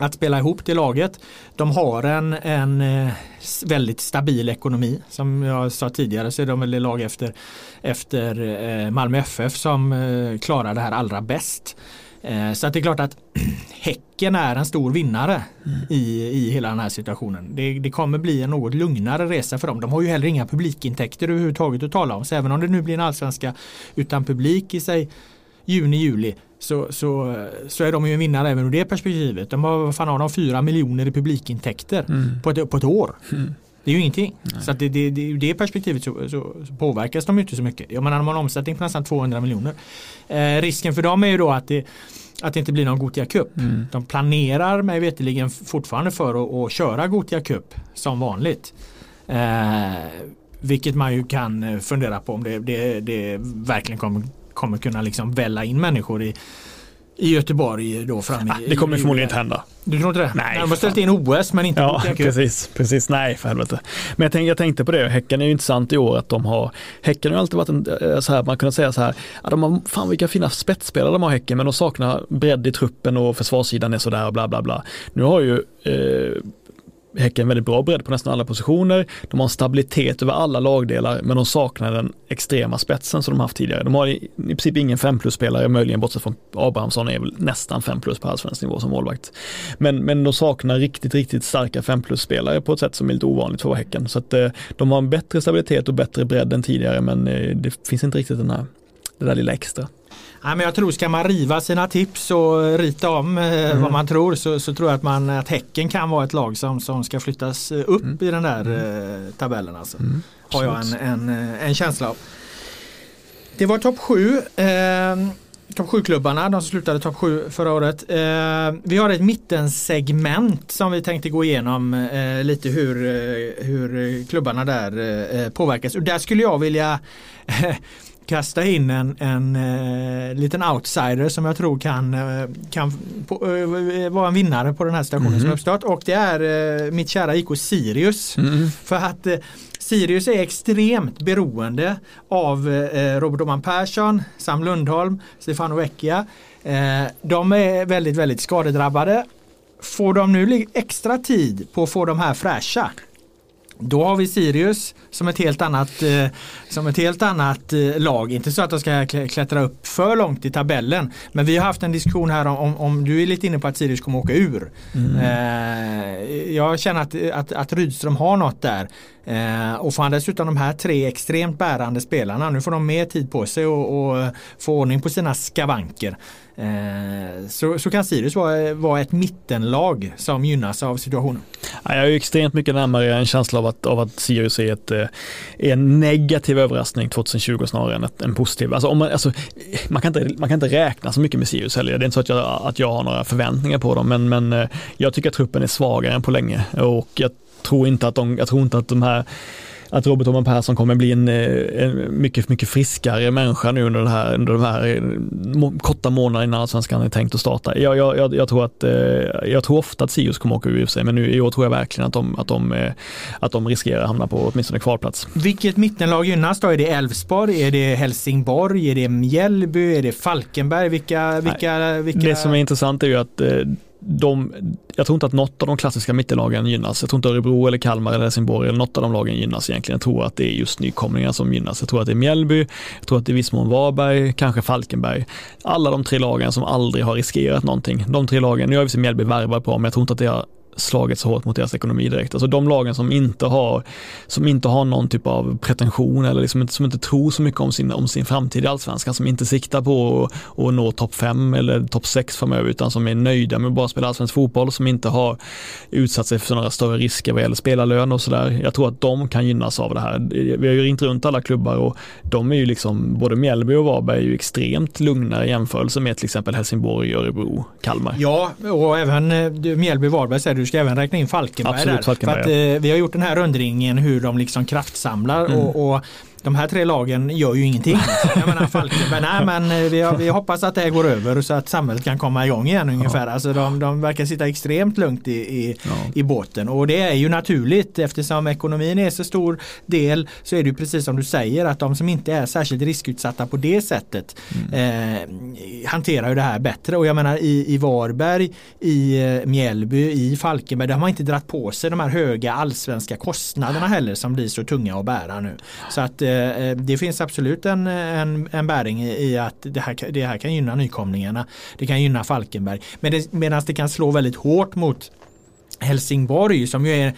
att spela ihop det laget. De har en, en eh, väldigt stabil ekonomi. Som jag sa tidigare så är de väl det lag efter, efter eh, Malmö FF som eh, klarar det här allra bäst. Så det är klart att Häcken är en stor vinnare mm. i, i hela den här situationen. Det, det, kommer bli en något lugnare resa för dem. De har ju heller inga publikintäkter överhuvudtaget att tala om. Så även om det nu blir en allsvenska utan publik i sig juni, juli så, så, så är de ju en vinnare även ur det perspektivet. De har, vad fan har de, fyra miljoner i publikintäkter mm. på, ett, på ett år. Mm. Det är ju ingenting. Nej. Så att det, det, det, ur det perspektivet så, så, så, påverkas de inte så mycket. Jag menar de har en omsättning på nästan 200 miljoner. Eh, risken för dem är ju då att det, att det inte blir någon Gotia Cup. Mm. De planerar mig veterligen fortfarande för att, att köra Gotia Cup som vanligt. Eh, vilket man ju kan eh, fundera på om det, det, det verkligen kommer kommer kunna liksom välla in människor i, i Göteborg då fram ah, Det kommer i, förmodligen inte hända. Du tror inte det? Nej. De har ställt in OS men inte Ja, precis, precis. Nej, för helvete. Men jag tänkte, jag tänkte på det, Häcken är ju intressant i år att de har, Häcken har alltid varit en, eh, så här, man kunde säga så här, att de har, fan vilka fina spetsspelare de har Häcken, men de saknar bredd i truppen och försvarssidan är sådär och bla bla bla. Nu har ju eh, Häcken väldigt bra bredd på nästan alla positioner. De har en stabilitet över alla lagdelar men de saknar den extrema spetsen som de haft tidigare. De har i, i princip ingen 5 plus-spelare, möjligen bortsett från Abrahamsson är väl nästan 5 plus på allsvensk nivå som målvakt. Men, men de saknar riktigt, riktigt starka 5 plus-spelare på ett sätt som är lite ovanligt för Häcken. Så att eh, de har en bättre stabilitet och bättre bredd än tidigare men eh, det finns inte riktigt den här, det där lilla extra. Ja, men jag tror ska man riva sina tips och rita om eh, mm. vad man tror så, så, tror jag att, man, att Häcken kan vara ett lag som, som ska flyttas eh, upp mm. i den där mm. eh, tabellen. Alltså. Mm. Har jag en, en, en känsla av. Det var topp sju. Eh, topp 7-klubbarna, de som slutade topp 7 förra året. Eh, vi har ett mittensegment som vi tänkte gå igenom eh, lite hur, hur klubbarna där eh, påverkas. Och där skulle jag vilja kasta in en, en uh, liten outsider som jag tror kan, uh, kan på, uh, vara en vinnare på den här stationen mm. som uppstått och det är mitt kära IK Sirius. Mm. För att Sirius är extremt beroende av Robert Oman Persson, Sam Lundholm, Stefano Vecchia. de är väldigt, väldigt skadedrabbade. Får de nu extra tid på att få de här fräscha då har vi Sirius som ett helt annat, eh, som ett helt annat eh, lag. Inte så att de ska klättra upp för långt i tabellen. Men vi har haft en diskussion här om, om, om du är lite inne på att Sirius kommer åka ur. Mm. Eh, jag känner att, att, att Rydström har något där. Eh, och får han dessutom de här tre extremt bärande spelarna, nu får de mer tid på sig och, och få ordning på sina skavanker. Eh, så, så kan Sirius vara, vara ett mittenlag som gynnas av situationen. jag är extremt mycket närmare en känsla av att, av att Sirius är, ett, eh, är en negativ överraskning 2020 snarare än en positiv. Alltså, om man, alltså, man, kan inte, man kan inte räkna så mycket med Sirius heller. Det är inte så att jag, att jag har några förväntningar på dem, men, men eh, jag tycker att truppen är svagare än på länge och jag tror inte att de, jag tror inte att de här att Robert Oman Persson kommer bli en, eh, en, mycket, mycket friskare människa nu under, det här, under de här eh, korta månaderna innan Allsvenskan är tänkt att starta. Jag, jag, jag, tror att, eh, jag tror ofta att Sirius kommer åka ur sig, men nu i år tror jag verkligen att de, att de, att de riskerar att hamna på åtminstone kvalplats. Vilket mittenlag gynnas då? Är det Elfsborg, är det Helsingborg, är det Mjällby, är det Falkenberg? Vilka, vilka, vilka... Det som är intressant är ju att de, jag tror inte att något av de klassiska mittenlagen gynnas. Jag tror inte Örebro eller Kalmar eller Helsingborg eller något av de lagen gynnas egentligen. Jag tror att det är just nykomlingar som gynnas. Jag tror att det är Mjällby, jag tror att det är viss mån Varberg, kanske Falkenberg. Alla de tre lagen som aldrig har riskerat någonting. De tre lagen, nu har vi sett Mjällby värvar på, men jag tror inte att det har slagit så hårt mot deras ekonomi direkt. Alltså de lagen som inte har, som inte har någon typ av pretension eller liksom inte, som inte tror så mycket om sin, om sin framtid i allsvenskan, som inte siktar på att, att nå topp 5 eller topp 6 framöver, utan som är nöjda med att bara spela allsvensk fotboll, som inte har utsatt sig för några större risker vad gäller spelarlön och sådär. Jag tror att de kan gynnas av det här. Vi har ju ringt runt alla klubbar och de är ju liksom, både Mjällby och Varberg är ju extremt lugna i jämförelse med till exempel Helsingborg, Örebro, Kalmar. Ja, och även eh, Mjällby, Varberg säger du ska även räkna in Falkenberg Absolut, där. Falkenberg, för att, eh, vi har gjort den här rundringen hur de liksom kraftsamlar mm. och, och de här tre lagen gör ju ingenting. Jag menar Falkenberg, nej men eh, vi, vi hoppas att det går över så att samhället kan komma igång igen ungefär. Ja. Alltså de, de verkar sitta extremt lugnt i, i, ja. i båten och det är ju naturligt eftersom ekonomin är så stor del så är det ju precis som du säger att de som inte är särskilt riskutsatta på det sättet mm. eh, hanterar ju det här bättre och jag menar i, i Varberg, i eh, Mjällby, i Falkenberg, de har inte dratt på sig de här höga allsvenska kostnaderna heller som blir så tunga att bära nu. Så att eh, Eh, det finns absolut en, en, en bäring i att det här, det här kan gynna nykomlingarna. Det kan gynna Falkenberg. Men det, medan det kan slå väldigt hårt mot Helsingborg som ju är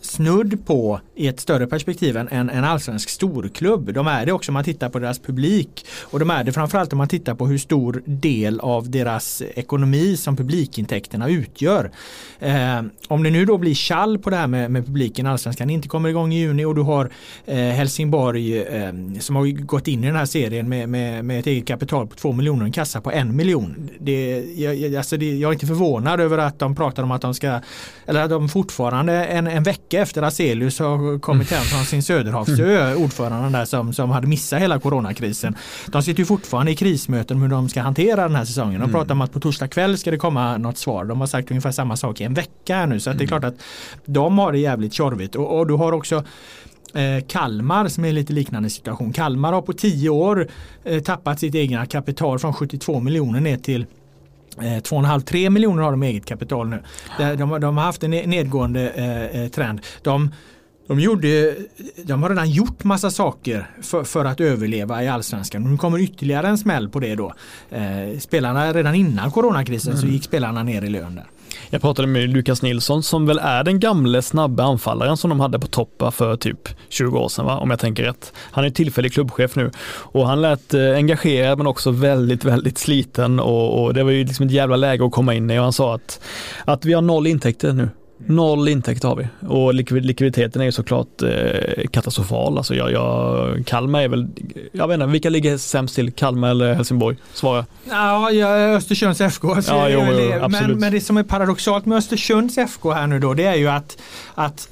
snudd på i ett större perspektiv än en allsvensk storklubb. De är det också om man tittar på deras publik och de är det framförallt om man tittar på hur stor del av deras ekonomi som publikintäkterna utgör. Eh, om det nu då blir kall på det här med, med publiken, allsvenskan inte kommer igång i juni och du har eh, Helsingborg eh, som har gått in i den här serien med, med, med ett eget kapital på 2 miljoner, och en kassa på en miljon. Det, jag, alltså det, jag är inte förvånad över att de pratar om att de ska, eller att de fortfarande en, en vecka efter Aselius har kommit hem från sin Söderhavsö, ordföranden där som, som hade missat hela coronakrisen. De sitter ju fortfarande i krismöten om hur de ska hantera den här säsongen. De mm. pratar om att på torsdag kväll ska det komma något svar. De har sagt ungefär samma sak i en vecka här nu så det är mm. klart att de har det jävligt tjorvigt och, och du har också eh, Kalmar som är lite liknande situation. Kalmar har på tio år eh, tappat sitt egna kapital från 72 miljoner ner till 2,5-3 eh, miljoner har de eget kapital nu. De, de, de har haft en nedgående eh, trend. De, de, gjorde, de har redan gjort massa saker för, för att överleva i allsvenskan. Nu kommer ytterligare en smäll på det då. Eh, spelarna, redan innan coronakrisen mm. så gick spelarna ner i lön där. Jag pratade med Lukas Nilsson som väl är den gamle snabba anfallaren som de hade på toppa för typ 20 år sedan, va? om jag tänker rätt. Han är tillfällig klubbchef nu och han lät eh, engagerad men också väldigt, väldigt sliten och, och, det var ju liksom ett jävla läge att komma in i och han sa att, att vi har noll intäkter nu Noll intäkter har vi och likviditeten är ju såklart eh, katastrofal. Alltså jag, jag, Kalmar är väl, jag vet inte, vilka ligger sämst till? Kalmar eller Helsingborg? Svara. Ja, Östersunds FK. Alltså, ja, jo, jo, men, men det som är paradoxalt med Östersunds FK här nu då, det är ju att, att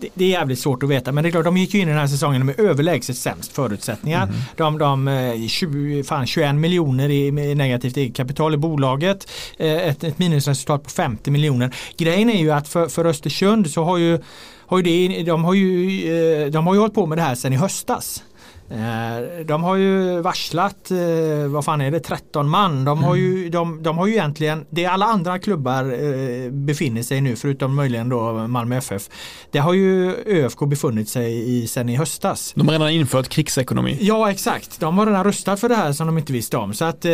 det, det, är jävligt svårt att veta men det är klart de gick ju in i den här säsongen med överlägset sämst förutsättningar. Mm. De, de 20, eh, fan, 21 miljoner i negativt eget kapital i bolaget. Eh, ett, ett minusresultat på 50 miljoner. Grejen är ju att för, för Östersund så har ju, har ju det, de, har ju, eh, de har ju hållit på med det här sedan i höstas. Eh, de har ju varslat, eh, vad fan är det, 13 man. De har ju, mm. de, de har ju egentligen, det alla andra klubbar eh, befinner sig nu, förutom möjligen då Malmö FF. Det har ju ÖFK befunnit sig i sen i höstas. De har redan infört krigsekonomi. Ja exakt, de har redan röstat för det här som de inte visste om. Så att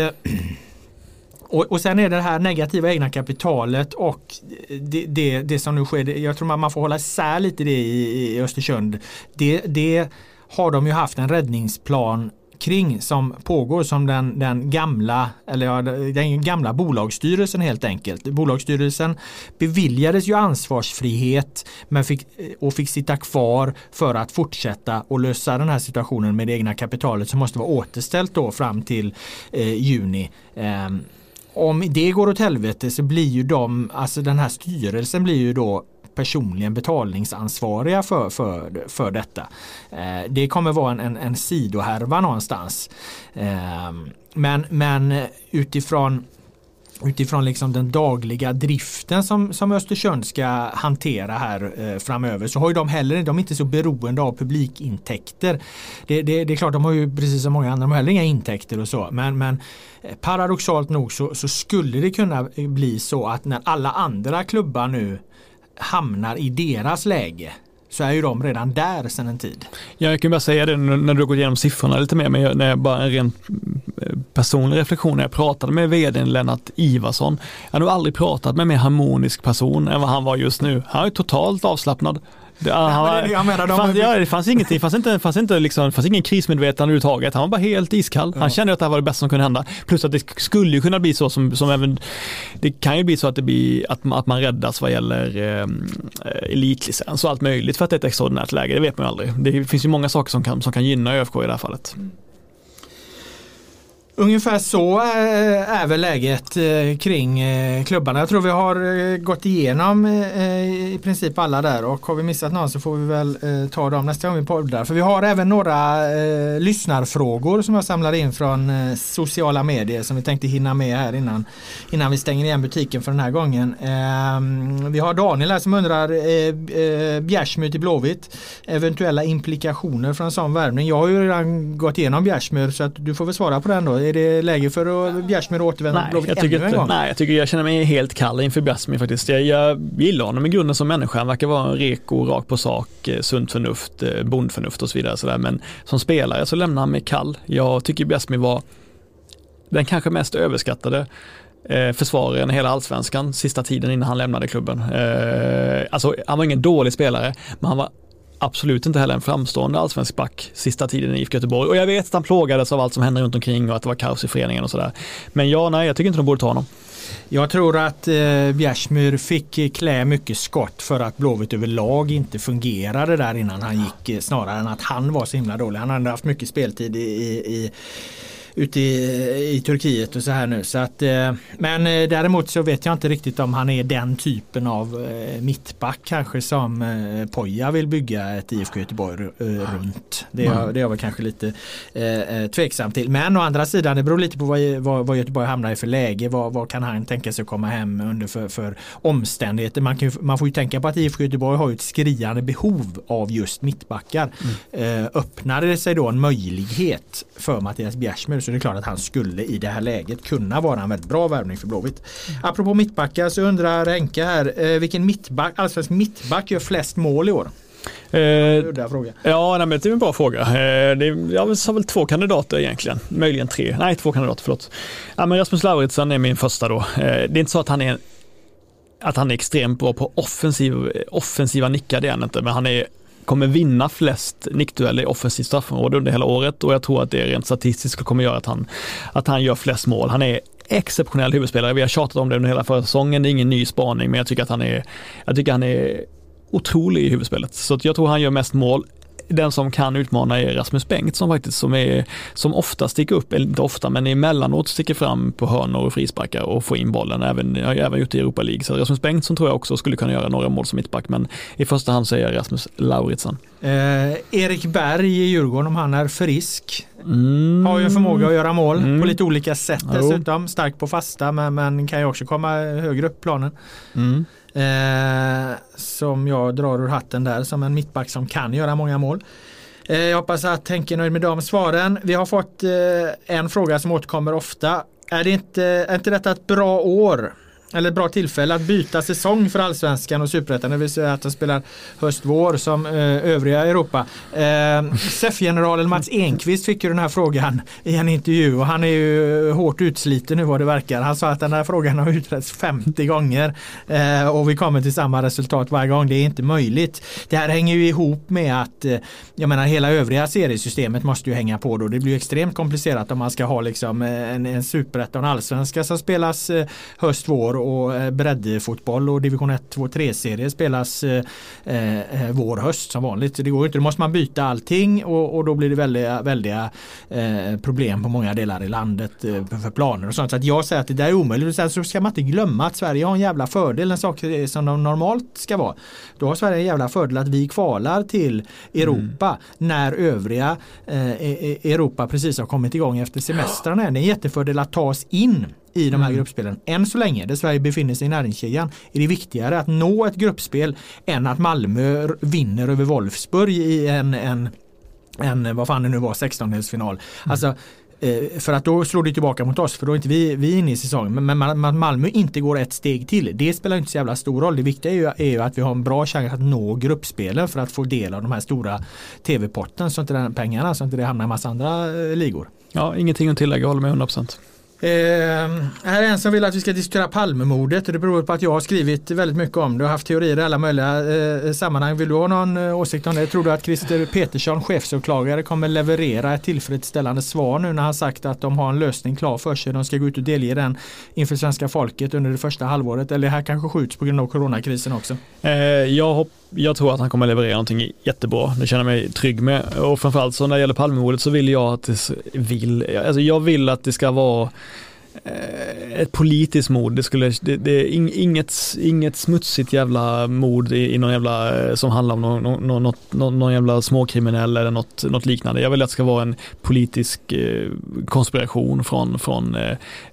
och, och sen är det det här negativa egna kapitalet och det, det, det som nu sker, jag tror man får hålla isär lite det i, i Östersund. Det, det har de ju haft en räddningsplan kring som pågår som den, den gamla eller ja, den gamla bolagsstyrelsen helt enkelt. Bolagsstyrelsen beviljades ju ansvarsfrihet men fick, och fick sitta kvar för att fortsätta och lösa den här situationen med det egna kapitalet som måste vara återställt då fram till eh, juni. Eh, om det går åt helvete så blir ju de, alltså den här styrelsen blir ju då personligen betalningsansvariga för, för, för detta. Eh, det kommer vara en, en, en sidohärva någonstans. Eh, men, men utifrån utifrån liksom den dagliga driften som, som Östersund ska hantera här eh, framöver så har ju de heller de är inte så beroende av publikintäkter. Det, det, det, är klart de har ju precis som många andra de har heller inga intäkter och så men, men eh, paradoxalt nog så, så skulle det kunna bli så att när alla andra klubbar nu hamnar i deras läge så är ju de redan där sedan en tid. Ja, jag kan bara säga det när du går gått igenom siffrorna lite mer, men när jag bara en ren eh, personlig reflektion när jag pratade med vdn Lennart Ivarsson. Jag har nog aldrig pratat med en mer harmonisk person än vad han var just nu. Han är totalt avslappnad. Det, det, fanns, ingenting, fanns inte, fanns inte liksom, fanns ingen krismedvetande överhuvudtaget. Han var bara helt iskall. Han kände att det här var det bästa som kunde hända. Plus att det skulle ju kunna bli så som, som även, det kan ju bli så att det blir, att, att man räddas vad gäller eh, elitlicens och allt möjligt för att det är ett extraordinärt läge. Det vet man ju aldrig. Det finns ju många saker som kan, som kan gynna ÖFK i det här fallet. Ungefär så eh, är väl läget eh, kring eh, klubbarna. Jag tror vi har gått igenom i princip alla där och har vi missat någon så får vi väl ta dem nästa gång vi poddar. För vi har även några lyssnarfrågor som jag samlade in från sociala medier som vi tänkte hinna med här innan, innan vi stänger igen butiken för den här gången. Ehm, vi har Daniel här som undrar Bjärsmyr till Blåvitt. Eventuella implikationer från en sån värvning. Jag har ju redan gått igenom Bjärsmyr så att du får väl svara på den då är det läge för att Bjärsmyr återvända nej, jag tycker ännu en gång? Nej, jag tycker jag känner mig helt kall inför Bjärsmyr faktiskt. Jag, jag gillar honom i grunden som människa. Han verkar vara en reko, rak på sak, eh, sunt förnuft, eh, bondförnuft och så vidare. Så Men som spelare så lämnar han mig kall. Jag tycker Bjärsmyr var den kanske mest överskattade eh, försvararen i hela allsvenskan sista tiden innan han lämnade klubben. Eh, alltså han var ingen dålig spelare, men han var absolut inte heller en framstående allsvensk back sista tiden i IFK Göteborg. Och jag vet att han plågades av allt som hände runt omkring och att det var kaos i föreningen och sådär. Men ja, nej, jag tycker inte de borde ta honom. Jag tror att eh, Bjärsmyr fick eh, klä mycket skott för att Blåvitt överlag inte fungerade där innan han gick eh, snarare än att han var så himla dålig. Han hade haft mycket speltid i, i ute i, i Turkiet och så här nu. Så att, eh, men eh, däremot så vet jag inte riktigt om han är den typen av eh, mittback kanske som eh, Poja vill bygga ett IFK Göteborg runt. Det är, mm. det är jag väl kanske lite eh, tveksam till. Men å andra sidan det beror lite på vad, vad, vad Göteborg hamnar i för läge. Vad, vad kan han tänka sig komma hem under för, för omständigheter. Man, kan, man får ju tänka på att IFK Göteborg har ett skriande behov av just mittbackar. Mm. öppnade det sig då en möjlighet för Mattias Bjärsmyr så det är klart att han skulle i det här läget kunna vara en väldigt bra värvning för Blåvitt. Mm. Apropå mittbackar så undrar Renke här, eh, vilken mittback, allsvensk mittback gör flest mål i år? Eh, ja, nej, men det är en bra fråga. Eh, det är, jag har väl två kandidater egentligen, möjligen tre. Nej, två kandidater, förlåt. Ja, men Rasmus Lauritsen är min första då. Eh, det är inte så att han är att han är extremt bra på offensiv, offensiva nickar, det är han inte, men han är kommer vinna flest nickdueller i offensivt straffområde under hela året och jag tror att det rent statistiskt kommer göra att han, att han gör flest mål. Han är exceptionell huvudspelare. Vi har tjatat om det under hela förra säsongen. Det är ingen ny spaning, men jag tycker att han är, jag tycker han är otrolig i huvudspelet. Så jag tror han gör mest mål den som kan utmana är Rasmus Bengtsson faktiskt, som, är, som ofta sticker upp, eller inte ofta, men emellanåt sticker fram på hörnor och frisparkar och får in bollen. Även, jag har även gjort det i Europa League. Så Rasmus Bengtsson tror jag också skulle kunna göra några mål som mittback, men i första hand så är jag Rasmus Lauritsen. Eh, Erik Berg i Djurgården, om han är frisk, mm. har ju en förmåga att göra mål mm. på lite olika sätt dessutom. Stark på fasta, men, men kan ju också komma högre upp planen. Mm. Eh, som jag drar ur hatten där som en mittback som kan göra många mål. Eh, jag hoppas att Henke är nöjd med de svaren. Vi har fått eh, en fråga som återkommer ofta. Är, det inte, är inte detta ett bra år eller bra tillfälle att byta säsong för allsvenskan och superettan, det vill säga att de spelar höst-vår som eh, övriga Europa. Eh, SEF-generalen Mats Enqvist fick ju den här frågan i en intervju och han är ju hårt utsliten nu vad det verkar. Han sa att den här frågan har utretts 50 gånger eh, och vi kommer till samma resultat varje gång. Det är inte möjligt. Det här hänger ju ihop med att eh, jag menar hela övriga seriesystemet måste ju hänga på då. Det blir extremt komplicerat om man ska ha liksom en, en en allsvenska som spelas eh, höst-vår och eh, breddfotboll och division 1, 2, 3-serier spelas eh, eh, vår, höst som vanligt. Det går inte, då måste man byta allting och, och då blir det väldiga, väldiga eh, problem på många delar i landet eh, för planer och sånt. Så att jag säger att det där är omöjligt. Så ska man inte glömma att Sverige har en jävla fördel, en sak som de normalt ska vara. Då har Sverige en jävla fördel att vi kvalar till Europa mm. när övriga eh, e-, e-, Europa precis har kommit igång efter semestrarna. Det är en jättefördel att ta oss in i de här mm. gruppspelen. Än så länge, där Sverige befinner sig i näringskedjan, är det viktigare att nå ett gruppspel än att Malmö vinner över Wolfsburg i en, en, en vad fan det nu var, 16-delsfinal. Mm. Alltså, eh, för att då slår det tillbaka mot oss för då är inte vi, vi inne i säsongen. Men att Malmö inte går ett steg till, det spelar inte så jävla stor roll. Det viktiga är ju, är ju att vi har en bra chans att nå gruppspelen för att få del av de här stora tv-potten, så inte den pengarna, så inte det hamnar i massa andra eh, ligor. Ja, ingenting att tillägga, håller med 100%. Eh, här är en som vill att vi ska diskutera Palmemordet och det beror på att jag har skrivit väldigt mycket om det och haft teorier i alla möjliga eh, sammanhang. Vill du ha någon eh, åsikt om det? Tror du att Christer Petersson, chefsåklagare, kommer leverera ett tillfredsställande svar nu när han sagt att de har en lösning klar för sig. De ska gå ut och delge den inför svenska folket under det första halvåret. Eller det här kanske skjuts på grund av coronakrisen också. Eh, jag, hoppas jag tror att han kommer leverera någonting jättebra. Det känner jag mig trygg med. Och framförallt så när det gäller Palmemordet så vill jag att det vill, alltså jag vill att det ska vara Eh, ett politiskt mord. Det, skulle, det, det är inget, inget smutsigt jävla mord i, i någon jävla, eh, som handlar om någon, någon, någon, någon jävla småkriminell eller något, något, liknande. Jag vill att det ska vara en politisk eh, konspiration från, från,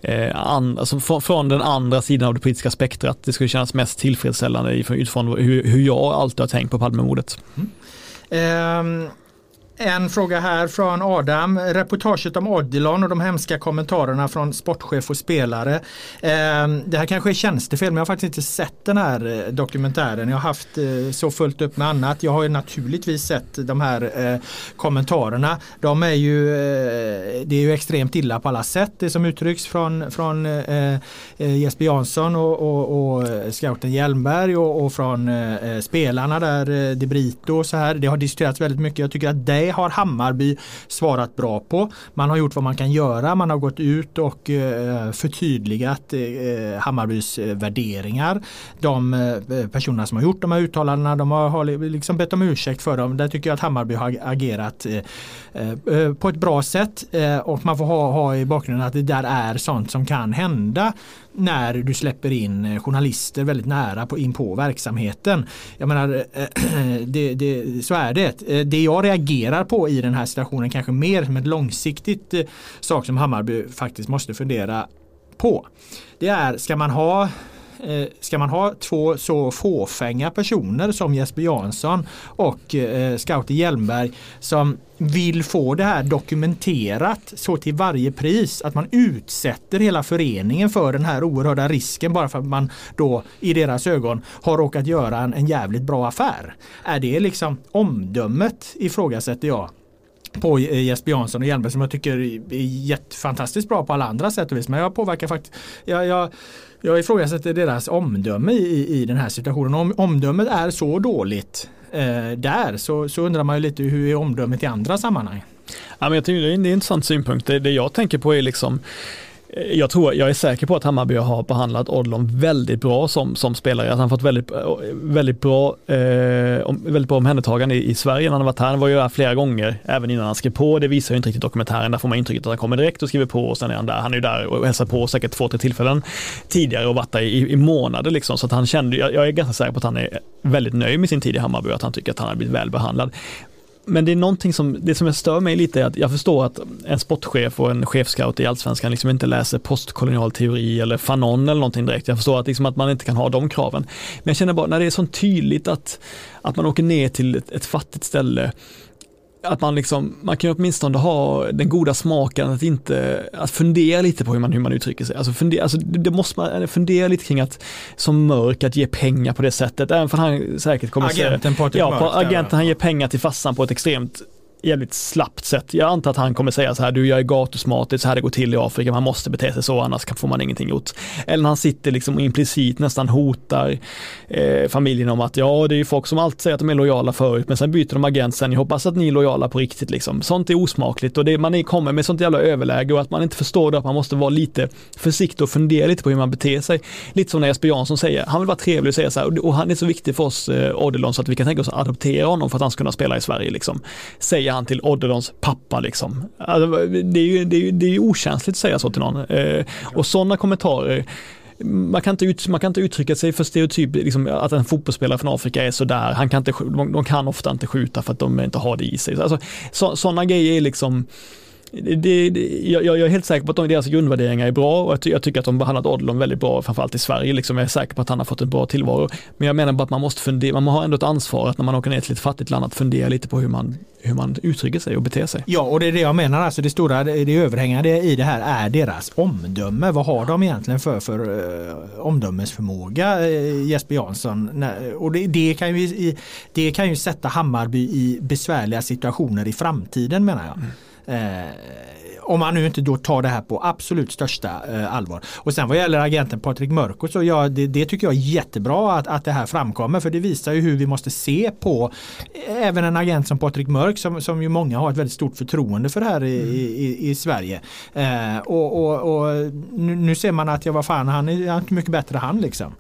eh, an, alltså från, från, den andra sidan av det politiska spektrat. Det skulle kännas mest tillfredsställande utifrån hur, hur jag alltid har tänkt på Palmemordet. Mm. Um en fråga här från Adam. Reportaget om Odilon och de hemska kommentarerna från sportchef och spelare. Ehm, det här kanske är tjänstefel men jag har faktiskt inte sett den här eh, dokumentären. Jag har haft eh, så fullt upp med annat. Jag har ju naturligtvis sett de här eh, kommentarerna. De är ju, det är ju extremt illa på alla sätt det som uttrycks från, från Jesper Jansson och, och, och scouten Hjelmberg och, och från spelarna där, De Brito och så här. Det har diskuterats väldigt mycket. Jag tycker att det det har Hammarby svarat bra på. Man har gjort vad man kan göra. Man har gått ut och eh, förtydligat eh, eh, Hammarbys värderingar. De personerna som har gjort de här uttalandena de har liksom bett om ursäkt för dem. Där tycker jag att Hammarby har agerat på ett bra sätt och man får ha, ha i bakgrunden att det där är sånt som kan hända när du släpper in eh, journalister väldigt nära på, in på verksamheten. Jag menar, eh, det, det, så är det. Eh, det jag reagerar på i den här situationen kanske mer som ett långsiktigt sak som Hammarby faktiskt måste fundera på. Det är, ska man ha Ska man ha två så fåfänga personer som Jesper Jansson och Scouter Hjelmberg som vill få det här dokumenterat så till varje pris att man utsätter hela föreningen för den här oerhörda risken bara för att man då i deras ögon har råkat göra en, en jävligt bra affär. Är det liksom omdömet ifrågasätter jag på eh, Jesper Jansson och Hjelmberg som jag tycker är jättefantastiskt bra på alla andra sätt och vis. Men jag påverkar faktiskt, jag, jag, jag ifrågasätter deras omdöme i, i den här situationen. Om omdömet är så dåligt eh, där så, så undrar man ju lite hur är omdömet i andra sammanhang. Ja, men jag tycker det är en intressant synpunkt. Det, det jag tänker på är liksom jag tror, jag är säker på att Hammarby har behandlat Odlon väldigt bra som, som spelare. Att han fått väldigt, väldigt bra, eh, väldigt bra omhändertagande i, i Sverige när han varit här. Han var ju här flera gånger, även innan han skrev på. Det visar ju inte riktigt dokumentären. Där får man intrycket att han kommer direkt och skriver på och sen är han där. Han är ju där och hälsar på säkert två, tre tillfällen tidigare och varit där i, i månader liksom. Så att han kände, jag, jag är ganska säker på att han är väldigt nöjd med sin tid i Hammarby och att han tycker att han har blivit väl behandlad men det är någonting som, det som jag stör mig lite är att jag förstår att en sportchef och en chefscout i allsvenskan liksom inte läser postkolonial teori eller Fanon eller någonting direkt. Jag förstår att, liksom att man inte kan ha de kraven. Men jag känner bara när det är så tydligt att, att man åker ner till ett, ett fattigt ställe att man liksom, man kan åtminstone ha den goda smaken att inte, att fundera lite på hur man, hur man uttrycker sig. Alltså, fundera, alltså det måste man fundera lite kring att, som mörk, att ge pengar på det sättet, även för han säkert kommer agenten säga, ja, på, agenten han ger pengar till fassan på ett extremt jävligt slappt sätt. Jag antar att han kommer säga så här, du jag är gatusmart, det är så här det går till i Afrika, man måste bete sig så annars får man ingenting gjort. Eller när han sitter liksom implicit nästan hotar eh, familjen om att ja, det är ju folk som alltid säger att de är lojala förut, men sen byter de agent sen, jag hoppas att ni är lojala på riktigt liksom. Sånt är osmakligt och det, man kommer med sånt jävla överläge och att man inte förstår det, att man måste vara lite försiktig och fundera lite på hur man beter sig. Lite som när Jesper Jansson säger, han vill vara trevlig och säga så här, och han är så viktig för oss eh, Odilon, så att vi kan tänka oss att adoptera honom för att han ska kunna spela i Sverige liksom. Säger säger han till Odderons pappa liksom. Alltså, det, är ju, det, är det är okänsligt att säga så till någon. Eh, och sådana kommentarer man kan, inte ut, man kan inte uttrycka sig för stereotyp, liksom, att en fotbollsspelare från Afrika är sådär, han kan inte, de, de kan ofta inte skjuta för att de inte har det i sig. Alltså, så, sådana grejer är liksom, det, det, jag, jag, är helt säker på att de, deras grundvärderingar är bra och jag, tycker att de behandlat Odlon väldigt bra, framförallt i Sverige. Liksom. Jag är säker på att han har fått en bra tillvaro. Men jag menar bara att man måste fundera, man har ändå ett ansvar att när man åker ner till ett fattigt land att fundera lite på hur man, hur man uttrycker sig och beter sig. Ja, och det är det jag menar, alltså det stora, det överhängande i det här är deras omdöme. Vad har de egentligen för, för uh, omdömesförmåga, uh, Jesper Jansson? Och det, det, kan ju, det kan ju sätta Hammarby i besvärliga situationer i framtiden menar jag. Mm. Eh, om man nu inte då tar det här på absolut största eh, allvar. Och sen vad gäller agenten Patrik Mörko så ja, det, det, tycker jag är jättebra att, att det här framkommer för det visar ju hur vi måste se på eh, även en agent som Patrik Mörk som, som ju många har ett väldigt stort förtroende för här i, mm. i, i Sverige. Eh, och, och, och nu, nu, ser man att ja vad fan han är inte mycket bättre han liksom.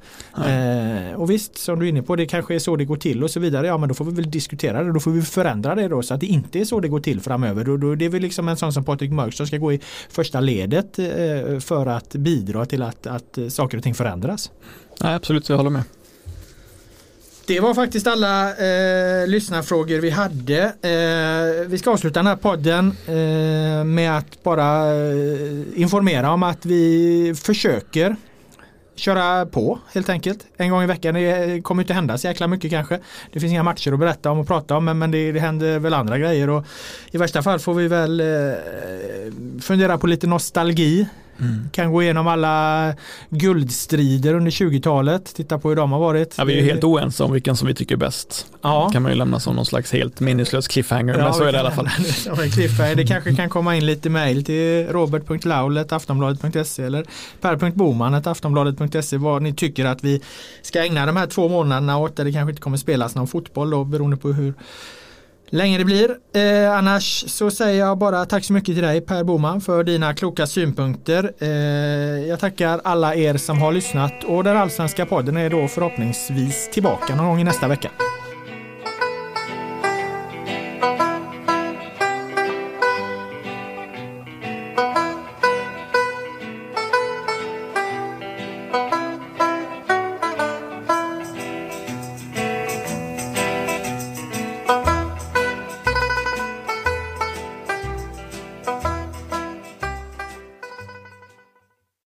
Eh, och visst som du är inne på det kanske är så det går till och så vidare. Ja men då får vi väl diskutera det. Då får vi förändra det då så att det inte är så det går till framöver. Då, då, det är väl liksom en sån som Patrik Mörk som ska gå i första ledet eh, för att bidra till att, att saker och ting förändras. Nej, absolut, jag håller med. Det var faktiskt alla eh, lyssnarfrågor vi hade. Eh, vi ska avsluta den här podden eh, med att bara eh, informera om att vi försöker köra på helt enkelt. En gång i veckan. Det kommer inte hända så jäkla mycket kanske. Det finns inga matcher att berätta om och prata om men, men det, det händer väl andra grejer och i värsta fall får vi väl eh, fundera på lite nostalgi. Mm. Kan gå igenom alla guldstrider under 20-talet. Titta på hur de har varit. Ja, vi är ju helt oense om vilken som vi tycker är bäst. Ja. kan man ju lämna som någon slags helt minneslös cliffhanger. Ja, men så är det i alla fall. det kanske kan komma in lite mail till robert.laulet.aftonbladet.se eller per.boman.aftonbladet.se vad ni tycker att vi ska ägna de här två månaderna åt där det kanske inte kommer spelas någon fotboll då beroende på hur länge det blir. Eh, annars så säger jag bara tack så mycket till dig Per Boman för dina kloka synpunkter. Eh, jag tackar alla er som har lyssnat och den allsvenska podden är då förhoppningsvis tillbaka någon gång i nästa vecka.